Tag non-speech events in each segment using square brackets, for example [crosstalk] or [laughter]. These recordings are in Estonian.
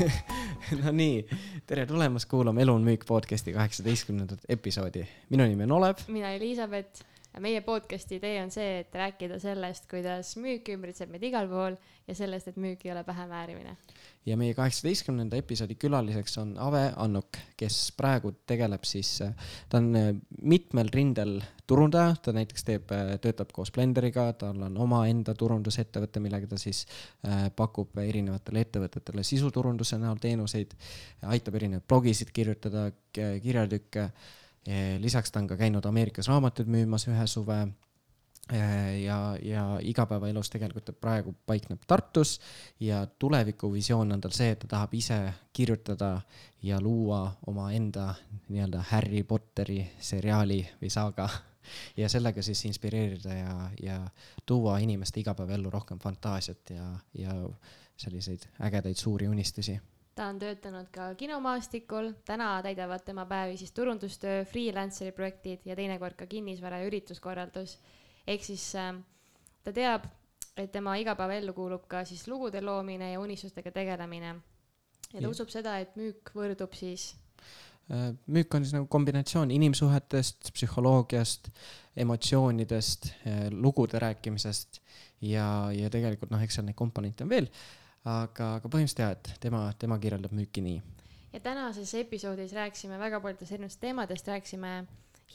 [laughs] no nii, tere tulemast kuulama Elu on müük podcasti kaheksateistkümnendat episoodi. minu nimi on Olev. mina Elizabeth. Meie podcasti idee on see, et rääkida sellest, kuidas müük ümbritseb meid igal pool ja sellest, et müük ei ole pähemäärimine ja meie kaheksateistkümnenda episoodi külaliseks on Ave Annuk, kes praegu tegeleb siis, ta on äh, mitmel rindel turundaja, ta näiteks teeb, äh, töötab koos Blenderiga, tal on omaenda turundusettevõte, millega ta siis äh, pakub erinevatele ettevõtetele sisuturunduse näol teenuseid, aitab erinevaid blogisid kirjutada, kirjatükke. Lisaks ta on ka käinud Ameerikas raamatuid müümas ühe suve. Äh, ja, ja igapäevaelus tegelikult ta praegu paikneb Tartus ja tulevikuvisioon on tal see, et ta tahab ise kirjutada ja luua omaenda nii-öelda Harry Potteri seriaali või saaga [laughs] ja sellega siis inspireerida ja, ja tuua inimeste igapäevaellu rohkem fantaasiat ja, ja selliseid ägedaid suuri unistusi ta on töötanud ka kinomaastikul, täna täidavad tema päevi siis turundustöö, freelanceri projektid ja teinekord ka kinnisvara ja ürituskorraldus ehk siis äh, ta teab, et tema igapäevaellu kuulub ka siis lugude loomine ja unistustega tegelemine. ja ta ja. usub seda, et müük võrdub siis äh, müük on siis nagu kombinatsioon inimsuhetest, psühholoogiast, emotsioonidest, äh, lugude rääkimisest ja, ja tegelikult noh, eks seal neid komponente on veel, aga, aga põhimõtteliselt jah, et tema, tema kirjeldab müüki nii. ja tänases episoodis rääkisime väga paljudest erinevatest teemadest, rääkisime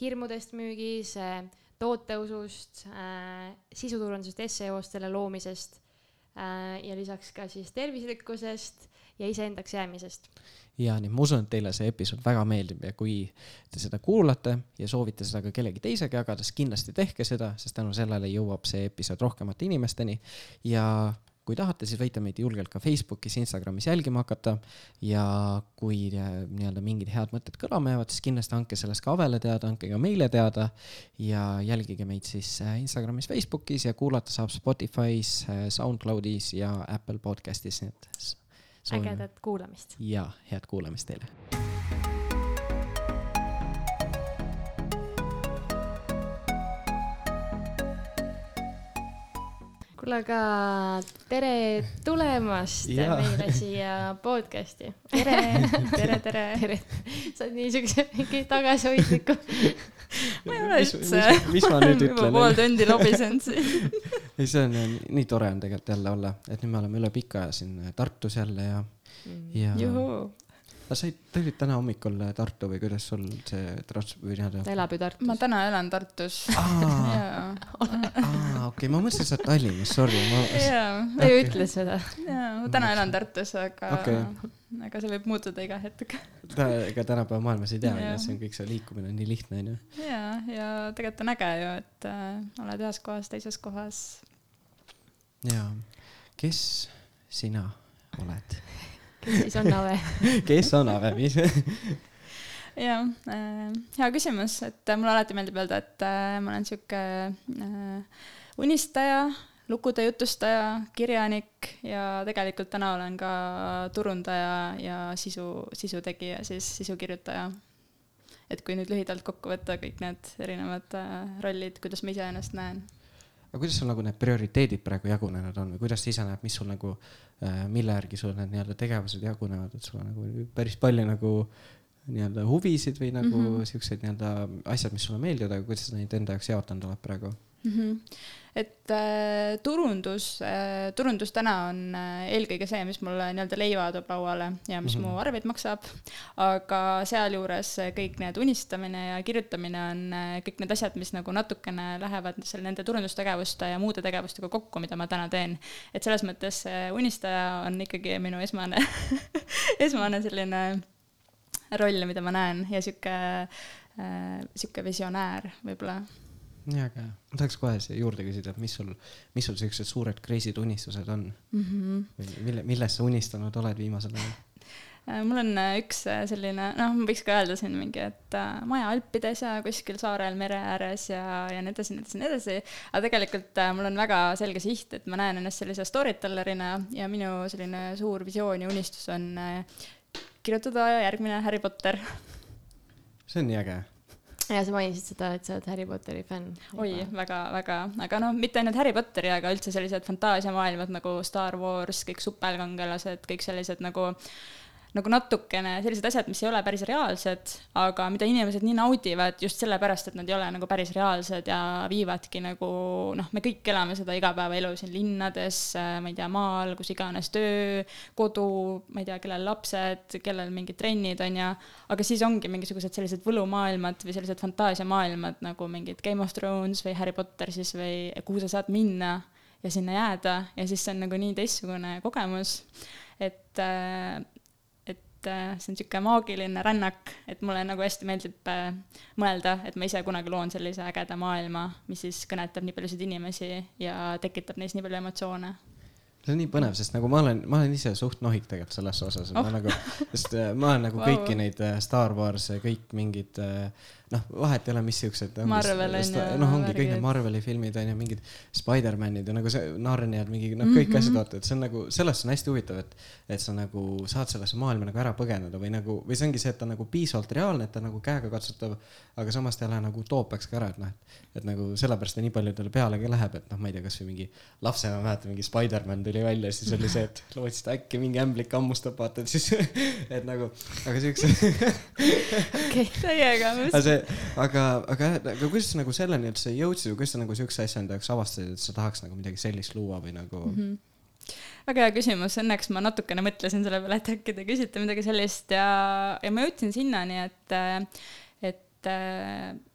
hirmudest müügis äh,, tooteusust äh,, sisuturundusest, SEO-st, selle loomisest äh, ja lisaks ka siis tervislikkusest ja iseendaks jäämisest. ja nii, ma usun, et teile see episood väga meeldib ja kui te seda kuulate ja soovite seda ka kellegi teisega jagada, siis kindlasti tehke seda, sest tänu sellele jõuab see episood rohkemate inimesteni ja kui tahate, siis võite meid julgelt ka Facebookis, Instagramis jälgima hakata. Ja kui äh, nii-öelda mingid head mõtted kõlama jäävad, siis kindlasti andke sellest ka Avele teada, andke ka meile teada. Ja jälgige meid siis äh, Instagramis, Facebookis ja kuulata saab Spotify's, äh, SoundCloudis ja Apple podcastis, nii et ägedat kuulamist. ja head kuulamist teile kuule, aga tere tulemast ja. meile siia podcast'i. tere, tere, tere, tere. sa oled niisuguse mingi tagasihoidliku. ma ei ole üldse. mis ma nüüd ütlen? pool tundi lobisenud siin. [laughs] ei, see on nii tore on tegelikult jälle olla, et nüüd me oleme üle pika aja siin Tartus jälle ja mm., ja. juhuu aga sa tulid täna hommikul Tartu või kuidas sul see trans- või nii-öelda? ta elab ju Tartus. ma täna elan Tartus. aa, okei, ma mõtlesin, sa oled Tallinnas, sorry. jaa, ta ju ütles seda. jaa, ma täna elan Tartus, aga okay., aga see võib muutuda iga hetk. ega tänapäeva maailmas ei tea, onju, see on kõik see liikumine on nii lihtne, onju. jaa, ja tegelikult on äge ju, et äh, oled ühes kohas, teises kohas. jaa, kes sina oled? Siis on Ave. [laughs] Kes on Ave, mis? [laughs] Jah äh,, hea küsimus, et mulle alati meeldib öelda, et äh, ma olen sihuke äh, unistaja, lugude jutustaja, kirjanik ja tegelikult täna olen ka turundaja ja sisu, sisu tegija, siis sisukirjutaja. et kui nüüd lühidalt kokku võtta kõik need erinevad äh, rollid, kuidas ma ise ennast näen. Aga kuidas sul nagu need prioriteedid praegu jagunenud on või kuidas sa ise näed, mis sul nagu, äh, mille järgi sul need nii-öelda tegevused jagunevad, et sul on nagu päris palju nagu nii-öelda huvisid või nagu mm -hmm. siukseid nii-öelda asjad, mis sulle meeldivad, aga kuidas sa neid enda jaoks jaotanud oled praegu mm? -hmm et äh, turundus äh,, turundus täna on äh, eelkõige see, mis mulle nii-öelda leiva toob lauale ja mis mm -hmm. mu arveid maksab. aga sealjuures kõik need unistamine ja kirjutamine on äh, kõik need asjad, mis nagu natukene lähevad seal nende turundustegevuste ja muude tegevustega kokku, mida ma täna teen. et selles mõttes see unistaja on ikkagi minu esmane [laughs] esmane selline roll, mida ma näen ja sihuke äh,, sihuke visionäär võib-olla nii äge, ma tahaks kohe siia juurde küsida, et mis sul, mis sul siuksed suured crazy'd unistused on mm? -hmm. mille, millest sa unistanud oled viimasel ajal? Äh, mul on äh, üks äh, selline, noh, ma võiks ka öelda siin mingi, et maja Alpides ja kuskil saarel mere ääres ja, ja nii edasi, nii edasi, nii edasi. aga tegelikult mul on väga selge siht, et ma näen ennast sellise story tellerina ja minu selline suur visioon ja unistus on kirjutada järgmine Harry Potter. see on nii äge [laughs] ja sa mainisid seda, et sa oled Harry Potteri fänn. oi, väga-väga, aga noh, mitte ainult Harry Potteri, aga üldse sellised fantaasiamaailmad nagu Star Wars, kõik superkangelased, kõik sellised nagu nagu natukene sellised asjad, mis ei ole päris reaalsed, aga mida inimesed nii naudivad just sellepärast, et nad ei ole nagu päris reaalsed ja viivadki nagu noh, me kõik elame seda igapäevaelu siin linnades, ma ei tea, maal, kus iganes töö, kodu, ma ei tea, kellel lapsed, kellel mingid trennid on ju, aga siis ongi mingisugused sellised võlumaailmad või sellised fantaasiamaailmad nagu mingid Game of Thrones või Harry Potter siis või kuhu sa saad minna ja sinna jääda. Ja siis see on nagu nii teistsugune kogemus, et äh, et äh, see on niisugune maagiline rännak, et mulle nagu hästi meeldib äh, mõelda, et ma ise kunagi loon sellise ägeda maailma, mis siis kõnetab nii paljusid inimesi ja tekitab neis nii palju emotsioone. see on nii põnev, sest nagu ma olen, ma olen ise suht nohik tegelikult selles osas, et Oh. ma nagu, sest äh, ma olen nagu [laughs] Vau. kõiki neid Star Wars'e, kõik mingid äh, noh, vahet ei ole, mis siuksed. Noh, ongi kõik need Marveli filmid on ju, mingid Spider-manid ja nagu see Narniad, mingi noh, kõik mm -hmm. asjad, vaata, et see on nagu, sellest on hästi huvitav, et, et sa nagu saad sellesse maailma nagu ära põgeneda või nagu, või see ongi see, et ta nagu piisavalt reaalne, et ta nagu käegakatsutav, aga samas ta ei ole nagu utoopiaks ka ära, et noh, et nagu sellepärast ta nii paljudele peale ka läheb, et noh, ma ei tea, kasvõi mingi lapsena mäletan, mingi Spider-man tuli välja, siis oli see, et lootsid äkki mingi ämblik hammustab, vaata, et siis, [laughs] et nagu, aga siukse, [laughs] okei, täiega, [laughs] aga see, aga, aga, aga kuidas nagu selleni üldse jõudsid kuidas sa nagu siukse asja enda jaoks avastasid, et sa tahaks nagu midagi sellist luua või nagu mm. -hmm. väga hea küsimus, õnneks ma natukene mõtlesin selle peale, et äkki te küsite midagi sellist ja, ja ma jõudsin sinnani, et, et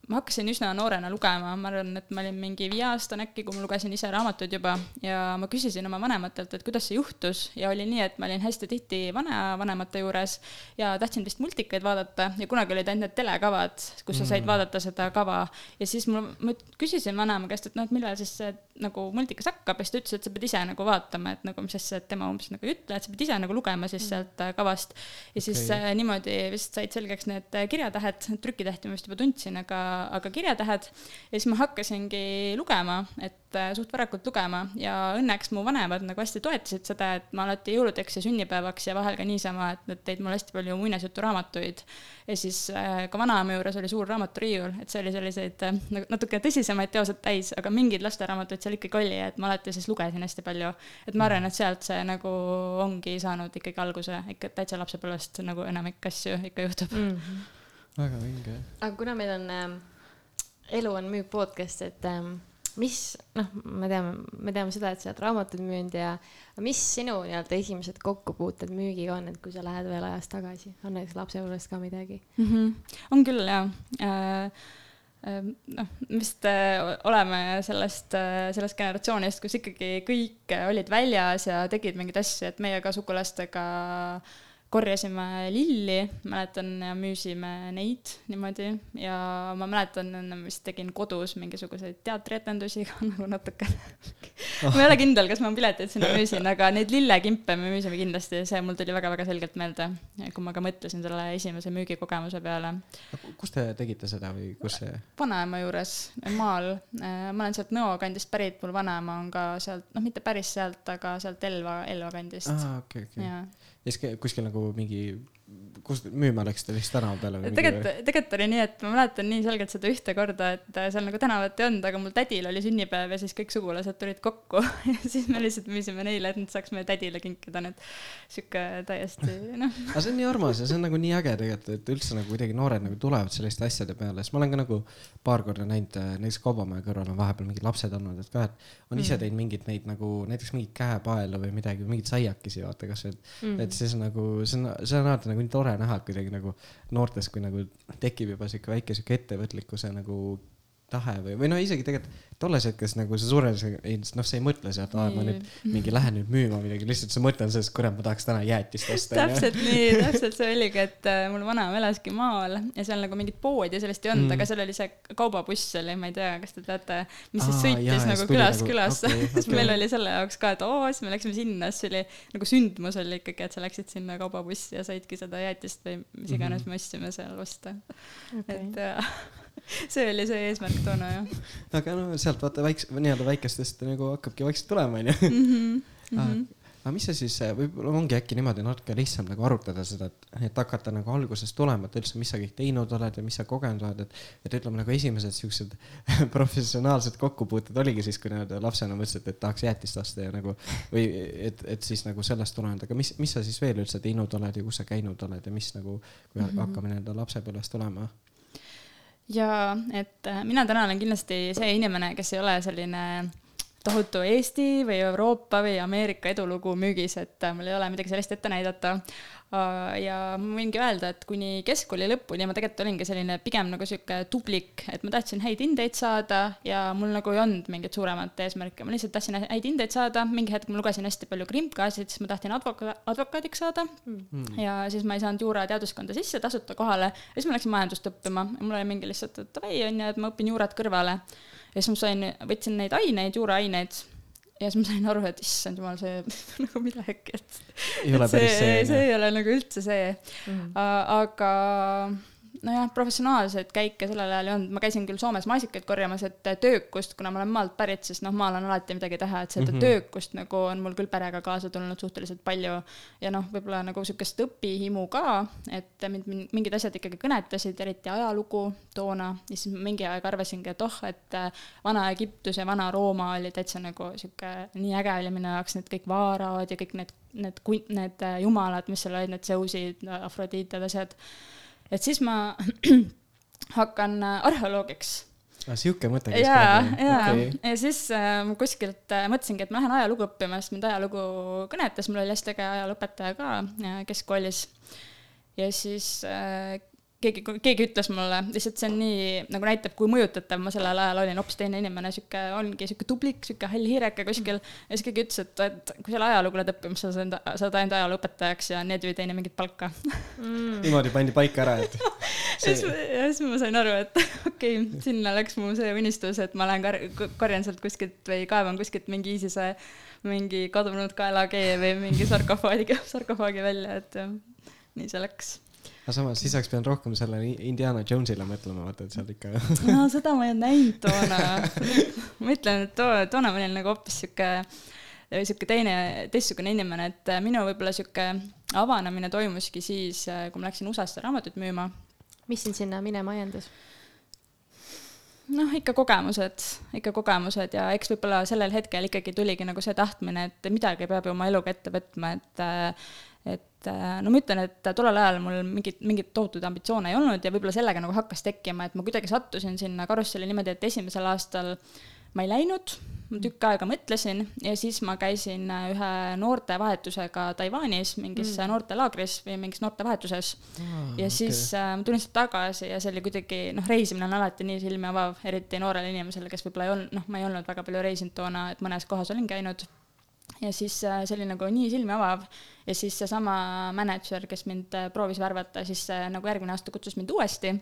ma hakkasin üsna noorena lugema, ma arvan, et ma olin mingi viieaastane äkki, kui ma lugesin ise raamatuid juba ja ma küsisin oma vanematelt, et kuidas see juhtus ja oli nii, et ma olin hästi tihti vanavanemate juures ja tahtsin vist multikaid vaadata ja kunagi olid ainult need telekavad, kus sa said vaadata seda kava ja siis mul, ma küsisin vanaema käest, et noh, et millal siis see nagu multikas hakkab ja siis ta ütles, et sa pead ise nagu vaatama, et nagu mis asja, et tema umbes nagu ei ütle, et sa pead ise nagu lugema siis sealt äh, kavast. ja siis Okei. äh, niimoodi vist said selgeks need äh, kirjatähed, trükitähti ma vist juba tundsin, aga, aga kirjatähed. ja siis ma hakkasingi lugema, et äh, suht varakult lugema ja õnneks mu vanemad nagu hästi toetasid seda, et ma alati jõuludeks ja sünnipäevaks ja vahel ka niisama, et nad tõid mulle hästi palju muinasjuturaamatuid. ja siis äh, ka vanaema juures oli suur raamaturiiul, et see oli selliseid äh, nagu natuke tõsisemaid teoseid täis, aga mingeid lasteraamatuid seal ikkagi oli, et ma alati siis lugesin hästi palju. et ma arvan, et sealt see nagu ongi saanud ikkagi alguse, ikka täitsa lapsepõlvest nagu enamik asju ikka juhtub. mm. -hmm. Väga vinge. aga kuna meil on ähm, Elu on müük podcast, et ähm, mis, noh, me teame, me teame seda, et sa oled raamatuid müünud ja mis sinu nii-öelda esimesed kokkupuuted müügiga on, et kui sa lähed veel ajas tagasi, on näiteks lapsepõlvest ka midagi? mm. -hmm. on küll jaa äh,. noh, vist äh, oleme sellest, sellest generatsioonist, kus ikkagi kõik äh, olid väljas ja tegid mingeid asju, et meie ka sugulastega korjasime lilli, mäletan, ja müüsime neid niimoodi ja ma mäletan, vist tegin kodus mingisuguseid teatrietendusi ka [laughs] nagu natuke. ma ei ole kindel, kas ma pileteid sinna müüsin, aga neid lillekimpe me müüsime kindlasti, see mul tuli väga-väga selgelt meelde, kui ma ka mõtlesin selle esimese müügikogemuse peale. kus te tegite seda või kus see? vanaema juures maal, ma olen sealt Nõo kandist pärit, mul vanaema on ka sealt, noh, mitte päris sealt, aga sealt Elva, Elva kandist aa, okei, okei. jaa ja siis kuskil nagu mingi, kus müüma läksite lihtsalt tänava peale või? tegelikult, tegelikult oli nii, et ma mäletan nii selgelt seda ühte korda, et äh, seal nagu tänavat ei olnud, aga mul tädil oli sünnipäev ja siis kõik sugulased tulid kokku [laughs] ja siis me lihtsalt müüsime neile, et nad saaks meie tädile kinkida need sihuke täiesti noh, aga see on nii armas ja see on nagu nii äge tegelikult, et üldse nagu kuidagi noored nagu tulevad selliste asjade peale, sest ma olen ka nagu paar korda näinud, näiteks Kaubamaja kõrval on vahepeal mingid lapsed olnud, et ka, et on ise teinud mingeid neid nagu näiteks mingeid käepaela või midagi, mingeid saiakesi, vaata kasvõi, et mm., et siis nagu see on, see on alati nagu nii tore näha, kuidagi nagu noortes, kui nagu tekib juba sihuke väike sihuke ettevõtlikkuse nagu tahe või, või no isegi tegelikult tolles hetkes nagu sa suures, noh, sa ei mõtle sealt, aa, ma nüüd mingi lähen nüüd müüma midagi, lihtsalt sa mõtled sellest, kurat, ma tahaks täna jäätist osta. täpselt nii, [laughs] täpselt see oligi, et äh, mul vanaema elaski maal ja seal nagu mingit poodi ja sellist ei olnud Mm. mm., aga seal oli see kaubabuss oli, ma ei tea, kas te teate, mis siis Aa, sõitis jaa, ja nagu siis külast nagu- külasse okei, [laughs] siis okei. meil oli selle jaoks ka, et oo, siis me läksime sinna, siis oli nagu sündmus oli ikkagi, et sa läksid sinna kaubabussi ja saidki seda jäätist või mis iganes Mhm. me ostsime seal osta. okei et äh, [laughs] see oli see eesmärk toona jah aga no sealt vaata väikse, nii-öelda väikestest nagu hakkabki vaikselt tulema, onju. mm. -hmm. Ah, aga mis see siis, võib-olla ongi äkki niimoodi natuke lihtsam nagu arutada seda, et, et hakata nagu algusest tulema, et üldse, mis sa kõik teinud oled ja mis sa kogenud oled, et, et ütleme nagu esimesed siuksed [laughs] professionaalsed kokkupuuted oligi siis, kui nii-öelda lapsena mõtlesid, et tahaks jäätist osta ja nagu või et, et siis nagu sellest tulenevalt, aga mis, mis sa siis veel üldse teinud oled ja kus sa käinud oled ja mis nagu, kui mm -hmm. hakkame nii-öelda lapsepõlvest tulema? Ja et äh, mina täna olen kindlasti see inimene, kes ei ole selline tohutu Eesti või Euroopa või Ameerika edulugu müügis, et äh, mul ei ole midagi sellist ette näidata. Äh, ja ma võingi öelda, et kuni keskkooli lõpuni ma tegelikult olingi selline pigem nagu sihuke tublik, et ma tahtsin häid hindeid saada ja mul nagu ei olnud mingit suuremat eesmärki, ma lihtsalt tahtsin häid hindeid saada, mingi hetk ma lugesin hästi palju krimkasid, siis ma tahtsin advoka-, advokaadiks saada. Mm. ja siis ma ei saanud juurateaduskonda sisse tasuta kohale. Ja siis ma läksin majandust õppima. Ja mul oli mingi lihtsalt, et davai, on ju, et ma õpin juurat kõrvale. ja siis ma sain, võtsin neid aineid, juuraaineid ja siis ma sain aru, et issand jumal, see [laughs] nagu midagi, et. ei ole päris see. see ei ole nagu üldse see mm. -hmm. aga nojah, professionaalseid käike sellel ajal ei olnud, ma käisin küll Soomes maasikaid korjamas, et töökust, kuna ma olen maalt pärit, siis noh, maal on alati midagi teha, et seda mm -hmm. töökust nagu on mul küll perega kaasa tulnud suhteliselt palju. ja noh, võib-olla nagu sihukest õpihimu ka, et mind mingid asjad ikkagi kõnetasid, eriti ajalugu toona, ja siis mingi aeg arvasingi, et oh, et äh, Vana-Egiptus ja Vana-Rooma oli täitsa nagu sihuke, nii äge oli minu jaoks need kõik vaarad ja kõik need, need, need äh, jumalad, mis seal olid, need Zeusid, Afrodiitad, asjad et siis ma [clears throat] hakkan äh, arheoloogiks ah,. sihuke mõte käis ja, ja okay., ja siis äh, ma kuskilt äh, mõtlesingi, et ma lähen ajalugu õppima, sest mind ajalugu kõnetas, mul oli hästi äge ajalooõpetaja ka äh, keskkoolis. ja siis äh, keegi, keegi ütles mulle, lihtsalt see on nii, nagu näitab, kui mõjutatav ma sellel ajal olin, hoopis teine inimene, sihuke, ongi sihuke tublik, sihuke hall hiireke kuskil. ja siis keegi ütles, et, et kui sa ajalugu lähed õppima, sa saad, saad ainult ajalooõpetajaks ja need ju ei teeni mingit palka. Mm.. niimoodi pandi paika ära, et [laughs] see.... ja siis ma sain aru, et [laughs] okei okay,, sinna läks mu see unistus, et ma lähen kar-, korjan sealt kuskilt või kaevan kuskilt mingi ISISe mingi kadunud kaelakee või mingi sarkofaagi, [laughs] sarkofaagi välja, et nii see läks aga samas siis oleks pidanud rohkem sellele Indiana Jones'ile mõtlema, vaata, et seal ikka [laughs] no seda ma ei olnud näinud toona ma ütlen, et toona, toona ma olin nagu hoopis sihuke, sihuke teine, teistsugune inimene, et minu võib-olla sihuke avanemine toimuski siis, kui ma läksin USA-sse raamatuid müüma. mis sind sinna minema ajendas? noh, ikka kogemused, ikka kogemused ja eks võib-olla sellel hetkel ikkagi tuligi nagu see tahtmine, et midagi peab ju oma eluga ette võtma, et et äh, no ma ütlen, et tollel ajal mul mingit, mingeid tohutuid ambitsioone ei olnud ja võib-olla sellega nagu hakkas tekkima, et ma kuidagi sattusin sinna karusselli niimoodi, et esimesel aastal ma ei läinud, ma tükk aega mõtlesin ja siis ma käisin äh, ühe noortevahetusega Taiwanis mingis mm. noortelaagris või mingis noortevahetuses ah,. ja siis okay. äh, ma tulin sealt tagasi ja see oli kuidagi, noh, reisimine on alati nii silmi avav, eriti noorele inimesele, kes võib-olla ei olnud, noh, ma ei olnud väga palju reisinud toona, et mõnes kohas olin käinud ja siis äh, see oli nagu nii silmi avav. Ja siis seesama mänedžer, kes mind äh, proovis värvata, siis äh, nagu järgmine aasta kutsus mind uuesti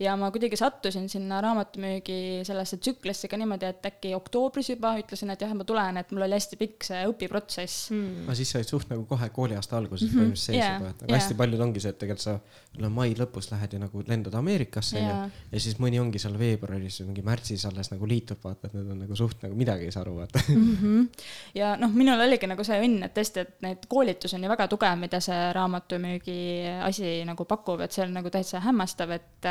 ja ma kuidagi sattusin sinna raamatumüügi sellesse tsüklisse ka niimoodi, et äkki oktoobris juba ütlesin, et jah, ma tulen, et mul oli hästi pikk see õpiprotsess mm.. aga siis sa olid suht nagu kohe kooliaasta alguses mm -hmm. põhimõtteliselt sees yeah, juba, et nagu yeah. hästi paljud ongi see, et tegelikult sa no mai lõpus lähed ju nagu lendad Ameerikasse yeah. ja siis mõni ongi seal veebruaris või mingi märtsis alles nagu liitub, vaata, et need on nagu suht nagu midagi ei saa aru, vaata mm. -hmm. ja noh, minul oligi nagu see õnn, et tõesti, et need koolitus on ju väga tugev, mida see raamatumüügi asi nagu pakub, et see on nagu täitsa hämmastav, et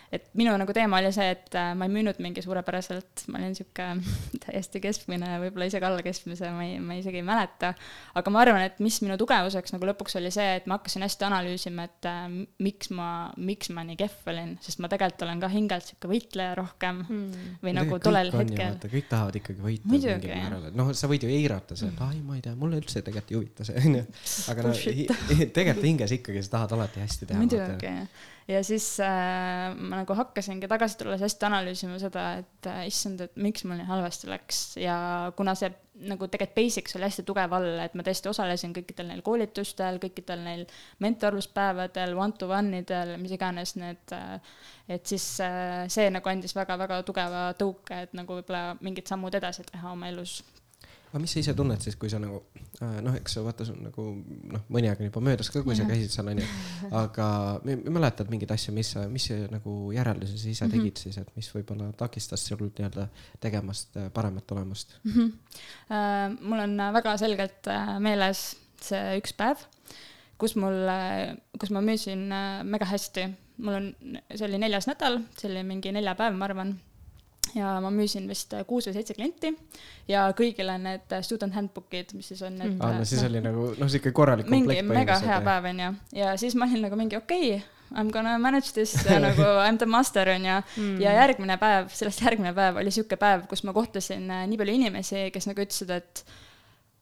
et minu nagu teema oli see, et äh, ma ei müünud mingi suurepäraselt, ma olin sihuke [laughs] täiesti keskmine, võib-olla isegi alla keskmise, ma ei, ma isegi ei mäleta. aga ma arvan, et mis minu tugevuseks nagu lõpuks oli see, et ma hakkasin hästi analüüsima, et äh, miks ma, miks ma nii kehv olin, sest ma tegelikult olen ka hingelt sihuke võitleja rohkem mm. või no, nagu tollel hetkel. kõik tahavad ikkagi võita mingil määral, et noh, sa võid ju eirata seda, et ai, ma ei tea, mulle üldse tegelikult ei huvita see, onju. aga no [laughs] tegelikult hinges ikkagi sa tahad alati hästi teha. muidugi ja siis äh, ma nagu hakkasingi tagasi tulles hästi analüüsima seda, et äh, issand, et miks mul nii halvasti läks. Ja kuna see nagu tegelikult basics oli hästi tugev all, et ma tõesti osalesin kõikidel neil koolitustel, kõikidel neil mentorluspäevadel, one-to-one idel, mis iganes need äh,, et siis äh, see nagu andis väga-väga tugeva tõuke, et nagu võib-olla mingid sammud edasi teha oma elus aga mis sa ise tunned siis, kui sa nagu noh, eks vaata nagu noh, mõni aeg on juba möödas ka, kui sa käisid seal onju, aga mäletad mingeid asju, mis sa, mis nagu järeldusi sa ise mhm. tegid siis, et mis võib-olla takistas sul nii-öelda tegemast äh, paremat tulemust mm? -hmm. Uh, mul on väga selgelt äh, meeles see üks päev, kus mul, kus ma müüsin mega hästi. mul on, see oli neljas nädal, see oli mingi neljapäev, ma arvan ja ma müüsin vist kuus või seitse klienti ja kõigile need student handbook'id, mis siis on need mm.. aa, no siis oli nagu noh, sihuke korralik komplekt. mingi mega hea päev onju. Ja siis ma olin nagu mingi okei okay,, I m gonna manage this nagu [laughs] I m the master onju. Mm.. ja järgmine päev, sellest järgmine päev oli sihuke päev, kus ma kohtasin äh, nii palju inimesi, kes nagu ütlesid, et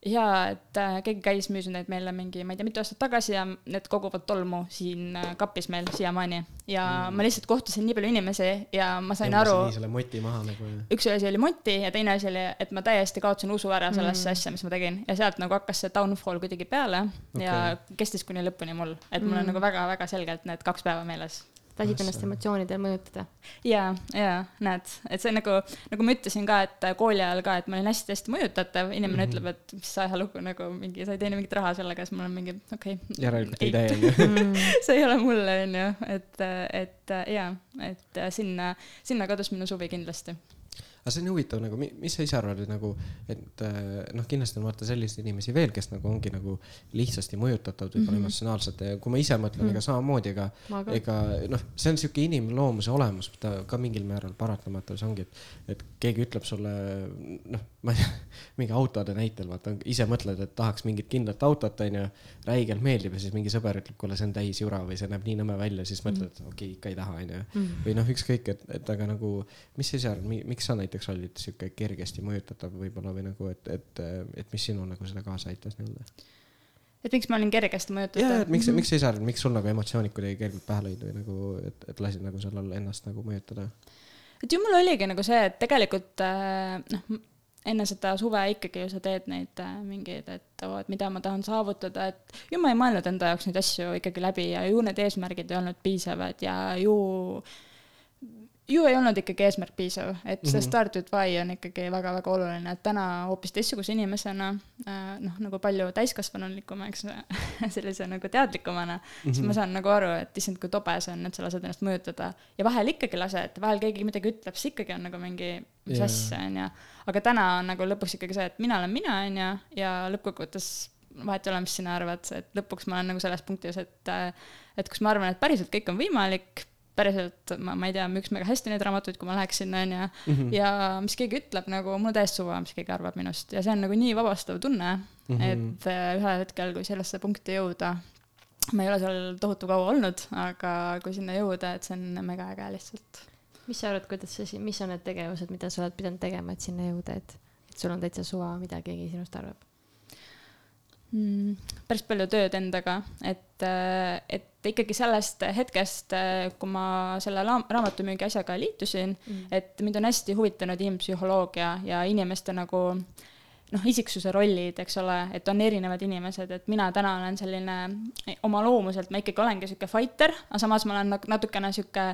jaa, et äh, keegi käis, müüs neid meile mingi, ma ei tea, mitu aastat tagasi ja need koguvad tolmu siin äh, kapis meil siiamaani. ja mm. ma lihtsalt kohtasin nii palju inimesi ja ma sain ja aru. selle moti maha nagu. üks asi oli moti ja teine asi oli, et ma täiesti kaotasin usu ära sellesse mm. asja, mis ma tegin ja sealt nagu hakkas see downfall kuidagi peale okay. ja kestis kuni lõpuni mul, et mul on mm. nagu väga-väga selgelt need kaks päeva meeles lasid ennast emotsioonidel mõjutada. ja, ja näed, et see nagu, nagu ma ütlesin ka, et kooli ajal ka, et ma olin hästi-hästi mõjutatav, inimene mm -hmm. ütleb, et mis ajalugu nagu mingi, sa ei teeni mingit raha sellega, siis mul on mingi okei okay,. järelikult ei tee, onju. [laughs] see ei ole mulle, onju, et, et ja, et sinna, sinna kadus minu suvi kindlasti aga see on huvitav nagu, mis sa ise arvad, et nagu, et äh, noh, kindlasti on vaata selliseid inimesi veel, kes nagu ongi nagu lihtsasti mõjutatavad võib-olla mm -hmm. emotsionaalselt ja kui ma ise mõtlen mm, -hmm. ega samamoodi, ega, ega noh, see on sihuke inimloomuse olemus, ta ka mingil määral paratamatu, see ongi, et, et keegi ütleb sulle noh, ma ei tea, [laughs] mingi autode näitel vaata, ise mõtled, et tahaks mingit kindlat autot, onju, räigelt meeldib ja siis mingi sõber ütleb, kuule, see on täis jura või see näeb nii nõme välja, siis mõtled, et okei okay,, ikka ei taha, onju. Mhm. või noh, ükskõik, et, et aga nagu, mis sa ise arvad, miks sa näiteks näiteks olid sihuke kergesti mõjutatav võib-olla või nagu, et, et, et mis sinul nagu seda kaasa aitas nii-öelda? et miks ma olin kergesti mõjutatav? jaa, et miks mm, -hmm. miks sa ise arvad, miks sul nagu emotsioonid kuidagi kergelt pähe lõid või nagu, et, et lasid nagu sellel ennast nagu mõjutada? et ju mul oligi nagu see, et tegelikult äh, noh, enne seda suve ikkagi ju sa teed neid äh, mingeid, et oo, et mida ma tahan saavutada, et ju ma ei mõelnud enda jaoks neid asju ikkagi läbi ja ju need eesmärgid ei olnud piisavad ja ju ju ei olnud ikkagi eesmärk piisav, et see mm -hmm. start with why on ikkagi väga-väga oluline, et täna hoopis teistsuguse inimesena äh, noh, nagu palju täiskasvanulikuma, eks [laughs] sellise nagu teadlikumana mm, -hmm. siis ma mhm. saan nagu aru, et issand, kui tobe see on, et sa lased ennast mõjutada. ja vahel ikkagi lased, vahel keegi midagi ütleb, siis ikkagi on nagu mingi, mis yeah. asja, on ju. aga täna on nagu lõpuks ikkagi see, et mina olen mina, on ju, ja lõppkokkuvõttes vahet ei ole, mis sina arvad, et lõpuks ma olen nagu selles punktis, et äh, et kus ma arvan, et päriselt kõik on võimalik, päriselt ma, ma ei tea, müüks mega hästi neid raamatuid, kui ma läheks sinna, onju. Mhm. ja mis keegi ütleb nagu, mul on täiesti suva, mis keegi arvab minust ja see on nagu nii vabastav tunne mm, -hmm. et äh, ühel hetkel, kui sellesse punkti jõuda, ma ei ole seal tohutu kaua olnud, aga kui sinna jõuda, et see on mega äge lihtsalt. mis sa arvad, kuidas see, mis on need tegevused, mida sa oled pidanud tegema, et sinna jõuda, et, et sul on täitsa suva, mida keegi sinust arvab? Mm,? päris palju tööd endaga, et, äh, et ikkagi sellest hetkest, äh, kui ma selle raamatumüügi asjaga liitusin mm., et mind on hästi huvitanud inimpsühholoogia ja inimeste nagu noh, isiksuse rollid, eks ole, et on erinevad inimesed, et mina täna olen selline oma loomuselt, ma ikkagi olengi sihuke fighter, aga samas ma olen natukene sihuke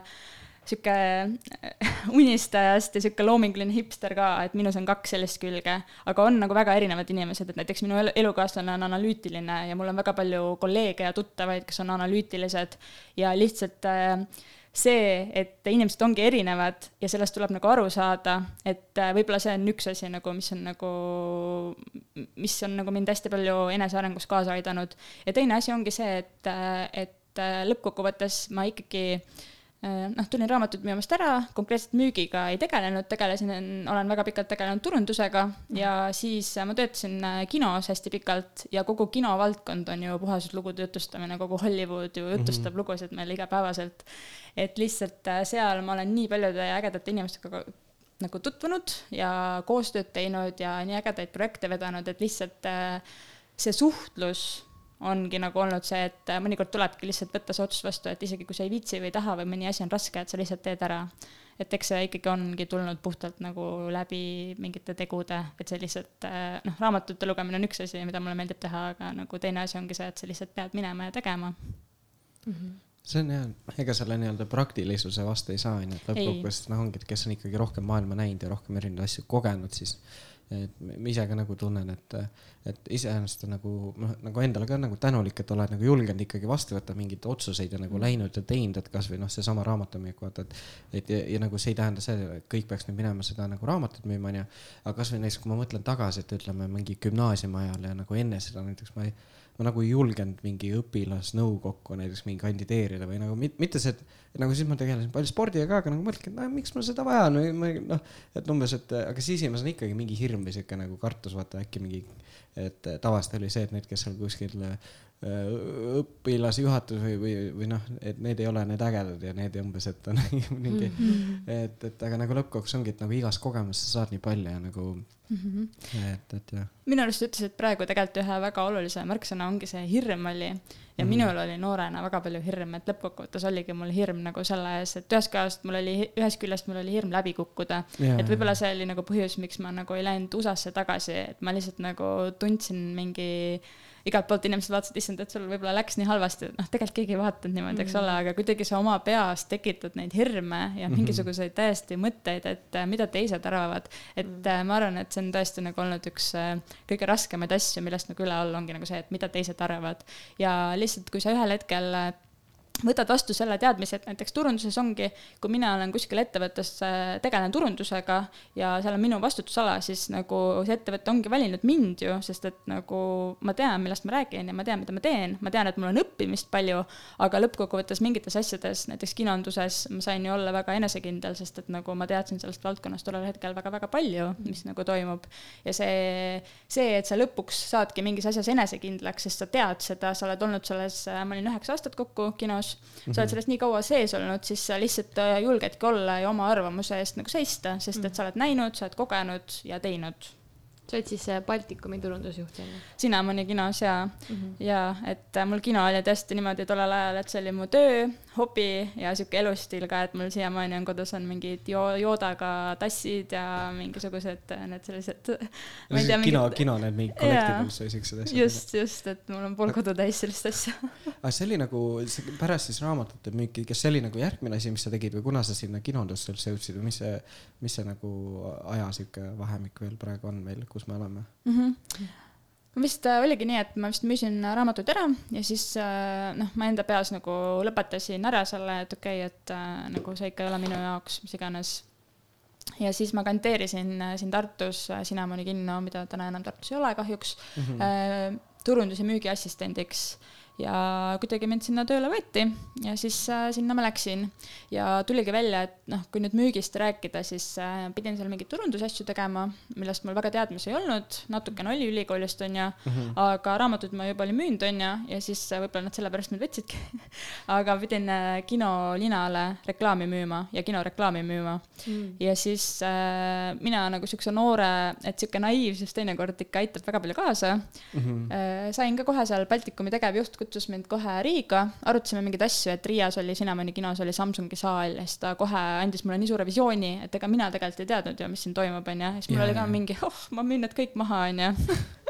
sihuke äh, [laughs] unistajast ja sihuke loominguline hipster ka, et minus on kaks sellist külge, aga on nagu väga erinevad inimesed, et näiteks minu elukaaslane on analüütiline ja mul on väga palju kolleege ja tuttavaid, kes on analüütilised ja lihtsalt äh, see, et inimesed ongi erinevad ja sellest tuleb nagu aru saada, et äh, võib-olla see on üks asi nagu, mis on nagu, mis on nagu mind hästi palju enesearengus kaasa aidanud. ja teine asi ongi see, et, et lõppkokkuvõttes ma ikkagi äh, Äh, noh, tulin raamatut müümast ära, konkreetselt müügiga ei tegelenud, tegelesin, olen väga pikalt tegelenud turundusega ja siis ma töötasin äh, kinos hästi pikalt ja kogu kinovaldkond on ju puhaslugude jutustamine, kogu Hollywood ju jutustab mm -hmm. lugusid meil igapäevaselt. et lihtsalt äh, seal ma olen nii paljude ägedate inimestega nagu tutvunud ja koostööd teinud ja nii ägedaid projekte vedanud, et lihtsalt see suhtlus ongi nagu olnud see, et mõnikord tulebki lihtsalt võtta see otsus vastu, et isegi kui sa ei viitsi või ei taha või mõni asi on raske, et sa lihtsalt teed ära. et eks see ikkagi ongi tulnud puhtalt nagu läbi mingite tegude, et see lihtsalt noh, raamatute lugemine on üks asi, mida mulle meeldib teha, aga nagu teine asi ongi see, et sa lihtsalt pead minema ja tegema mm. -hmm see on jah, ega selle nii-öelda praktilisuse vastu ei saa, onju, et lõppkokkuvõttes noh, ongi, et kes on ikkagi rohkem maailma näinud ja rohkem erinevaid asju kogenud, siis et ma ise ka nagu tunnen, et, et iseenesest on nagu noh, nagu endale ka nagu tänulik, et oled nagu julgenud ikkagi vastu võtta mingeid otsuseid ja nagu mm. läinud ja teinud, et kasvõi noh, seesama raamatümüük, vaata, et. et ja, ja nagu see ei tähenda seda, et kõik peaks nüüd minema seda nagu raamatut müüma, onju. aga kasvõi näiteks, kui ma mõtlen tagasi, et ütleme mingi gümnaasiumi ajal ja nagu enne seda näiteks ma ei ma nagu ei julgenud mingi õpilasnõukokku näiteks mingi kandideerida või nagu mitte see, et nagu siis ma tegelesin palju spordiga ka, aga nagu mõtlengi, et no miks ma seda vajan või ma noh, et umbes, et aga siis esimesena ikkagi mingi hirm või sihuke nagu kartus, vaata äkki mingi, et tavaliselt oli see, et need, kes seal kuskil Äh, õpilasjuhatus või, või, või noh, et need ei ole need ägedad ja need umbes, et on [laughs] mingi mm, -hmm. et, et aga nagu lõppkokkuvõttes ongi, et nagu igast kogemust sa saad nii palju ja nagu mm, -hmm. et, et jah. minu arust ütlesid praegu tegelikult ühe väga olulise märksõna ongi see hirm oli ja mm -hmm. minul oli noorena väga palju hirm, et lõppkokkuvõttes oligi mul hirm nagu selle ees, et ühest küljest mul oli, ühest küljest mul oli hirm läbi kukkuda. et võib-olla see oli nagu põhjus, miks ma nagu ei läinud USA-sse tagasi, et ma lihtsalt nagu tundsin mingi igalt poolt inimesed vaatasid, issand, et sul võib-olla läks nii halvasti, et noh, tegelikult keegi ei vaadanud niimoodi, eks ole, aga kuidagi sa oma peas tekitad neid hirme ja mhm. mingisuguseid täiesti mõtteid, et äh, mida teised arvavad. et mm. äh, ma arvan, et see on tõesti nagu olnud üks äh, kõige raskemaid asju, millest nagu üle olla ongi nagu see, et mida teised arvavad. ja lihtsalt, kui sa ühel hetkel võtad vastu selle teadmise, et näiteks turunduses ongi, kui mina olen kuskil ettevõttes, äh, tegelen turundusega ja seal on minu vastutusala, siis nagu see ettevõte ongi valinud mind ju, sest et nagu ma tean, millest ma räägin ja ma tean, mida ma teen, ma tean, et mul on õppimist palju, aga lõppkokkuvõttes mingites asjades, näiteks kinonduses ma sain ju olla väga enesekindel, sest et nagu ma teadsin sellest valdkonnast tollel hetkel väga-väga palju, mis nagu toimub. ja see, see, et sa lõpuks saadki mingis asjas enesekindlaks, sest sa tead seda, sa oled olnud selles, ma olin üheksa aastat kokku kinos, arvamus mm. -hmm. sa oled sellest nii kaua sees olnud, siis sa lihtsalt äh, julgedki olla ja oma arvamuse eest nagu seista, sest et mhm. sa oled näinud, sa oled kogenud ja teinud sa oled siis Baltikumi turundusjuht on ju? Cinnamoni kinos ja mm, -hmm. ja et äh, mul kino oli tõesti niimoodi tollel ajal, et see oli mu töö, hobi ja sihuke elustiil ka, et mul siiamaani on kodus on mingid jo-, joodaga tassid ja mingisugused äh, need sellised. kino mingid..., kino need mingid collectibles või siuksed asjad. just, just, et mul on pool kodu täis sellist asja [laughs] aga see oli nagu, pärast siis raamatute müüki, kas see oli nagu järgmine asi, mis sa tegid või kuna sa sinna kinondusse üldse jõudsid või mis see, mis see nagu aja sihuke vahemik veel praegu on meil? Kus me oleme mm. -hmm vist äh, oligi nii, et ma vist müüsin raamatud ära ja siis äh, noh, ma enda peas nagu lõpetasin ära selle, et okei okay,, et äh, nagu see ikka ei ole minu jaoks, mis iganes. ja siis ma kandideerisin siin Tartus Cinnamoni kinno, mida täna enam Tartus ei ole kahjuks mm, -hmm. turundus- ja müügiassistendiks ja kuidagi mind sinna tööle võeti ja siis äh, sinna ma läksin. ja tuligi välja, et noh, kui nüüd müügist rääkida, siis äh, pidin seal mingeid turundusasju tegema, millest mul väga teadmisi ei olnud, natukene oli ülikoolist, on ju mm, -hmm. aga raamatuid ma juba olin müünud, on ju, ja siis äh, võib-olla nad sellepärast mind võtsidki [laughs] aga pidin äh, kinolinale reklaami müüma ja kinoreklaami müüma mm. ja siis äh, mina nagu siukse noore, et sihuke naiivsus teinekord ikka aitab väga palju kaasa mm. -hmm. Äh, sain ka kohe seal Baltikumi tegevjuht kutsus mind kohe Riiga, arutasime mingeid asju, et Riias oli Cinnamoni kinos oli Samsungi saal ja siis ta kohe andis mulle nii suure visiooni, et ega mina tegelikult ei teadnud ju, mis siin toimub, onju. siis mul ja, oli ka ja. mingi, oh, ma müün need kõik maha, onju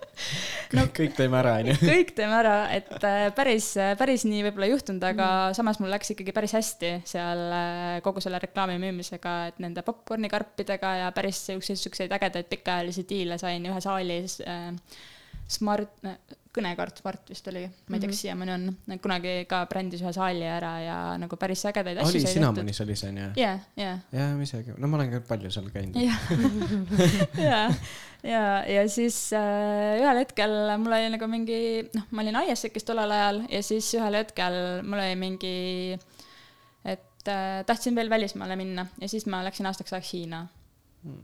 [laughs] no, kõik teeme ära, onju. [laughs] kõik teeme ära, et äh, päris, päris nii võib-olla ei juhtunud, aga mm. samas mul läks ikkagi päris hästi seal äh, kogu selle reklaami müümisega, et nende popkorni karpidega ja päris siukseid, siukseid ägedaid pikaajalisi diile sain ühe saali äh, Smart, kõnekaart Smart vist oli, ma ei tea, kas mhm. siiamaani on, kunagi ka brändis ühe saali ära ja nagu päris ägedaid asju oli Cinnamonis oli see onju? ja, ja. ja ma isegi, no ma olen ka palju seal käinud. ja, ja, ja, ja siis äh, ühel hetkel mul oli nagu mingi, noh, ma olin ISEC-is tollel ajal ja siis ühel hetkel mul oli mingi, et äh, tahtsin veel välismaale minna ja siis ma läksin aastaks ajaks Hiina hmm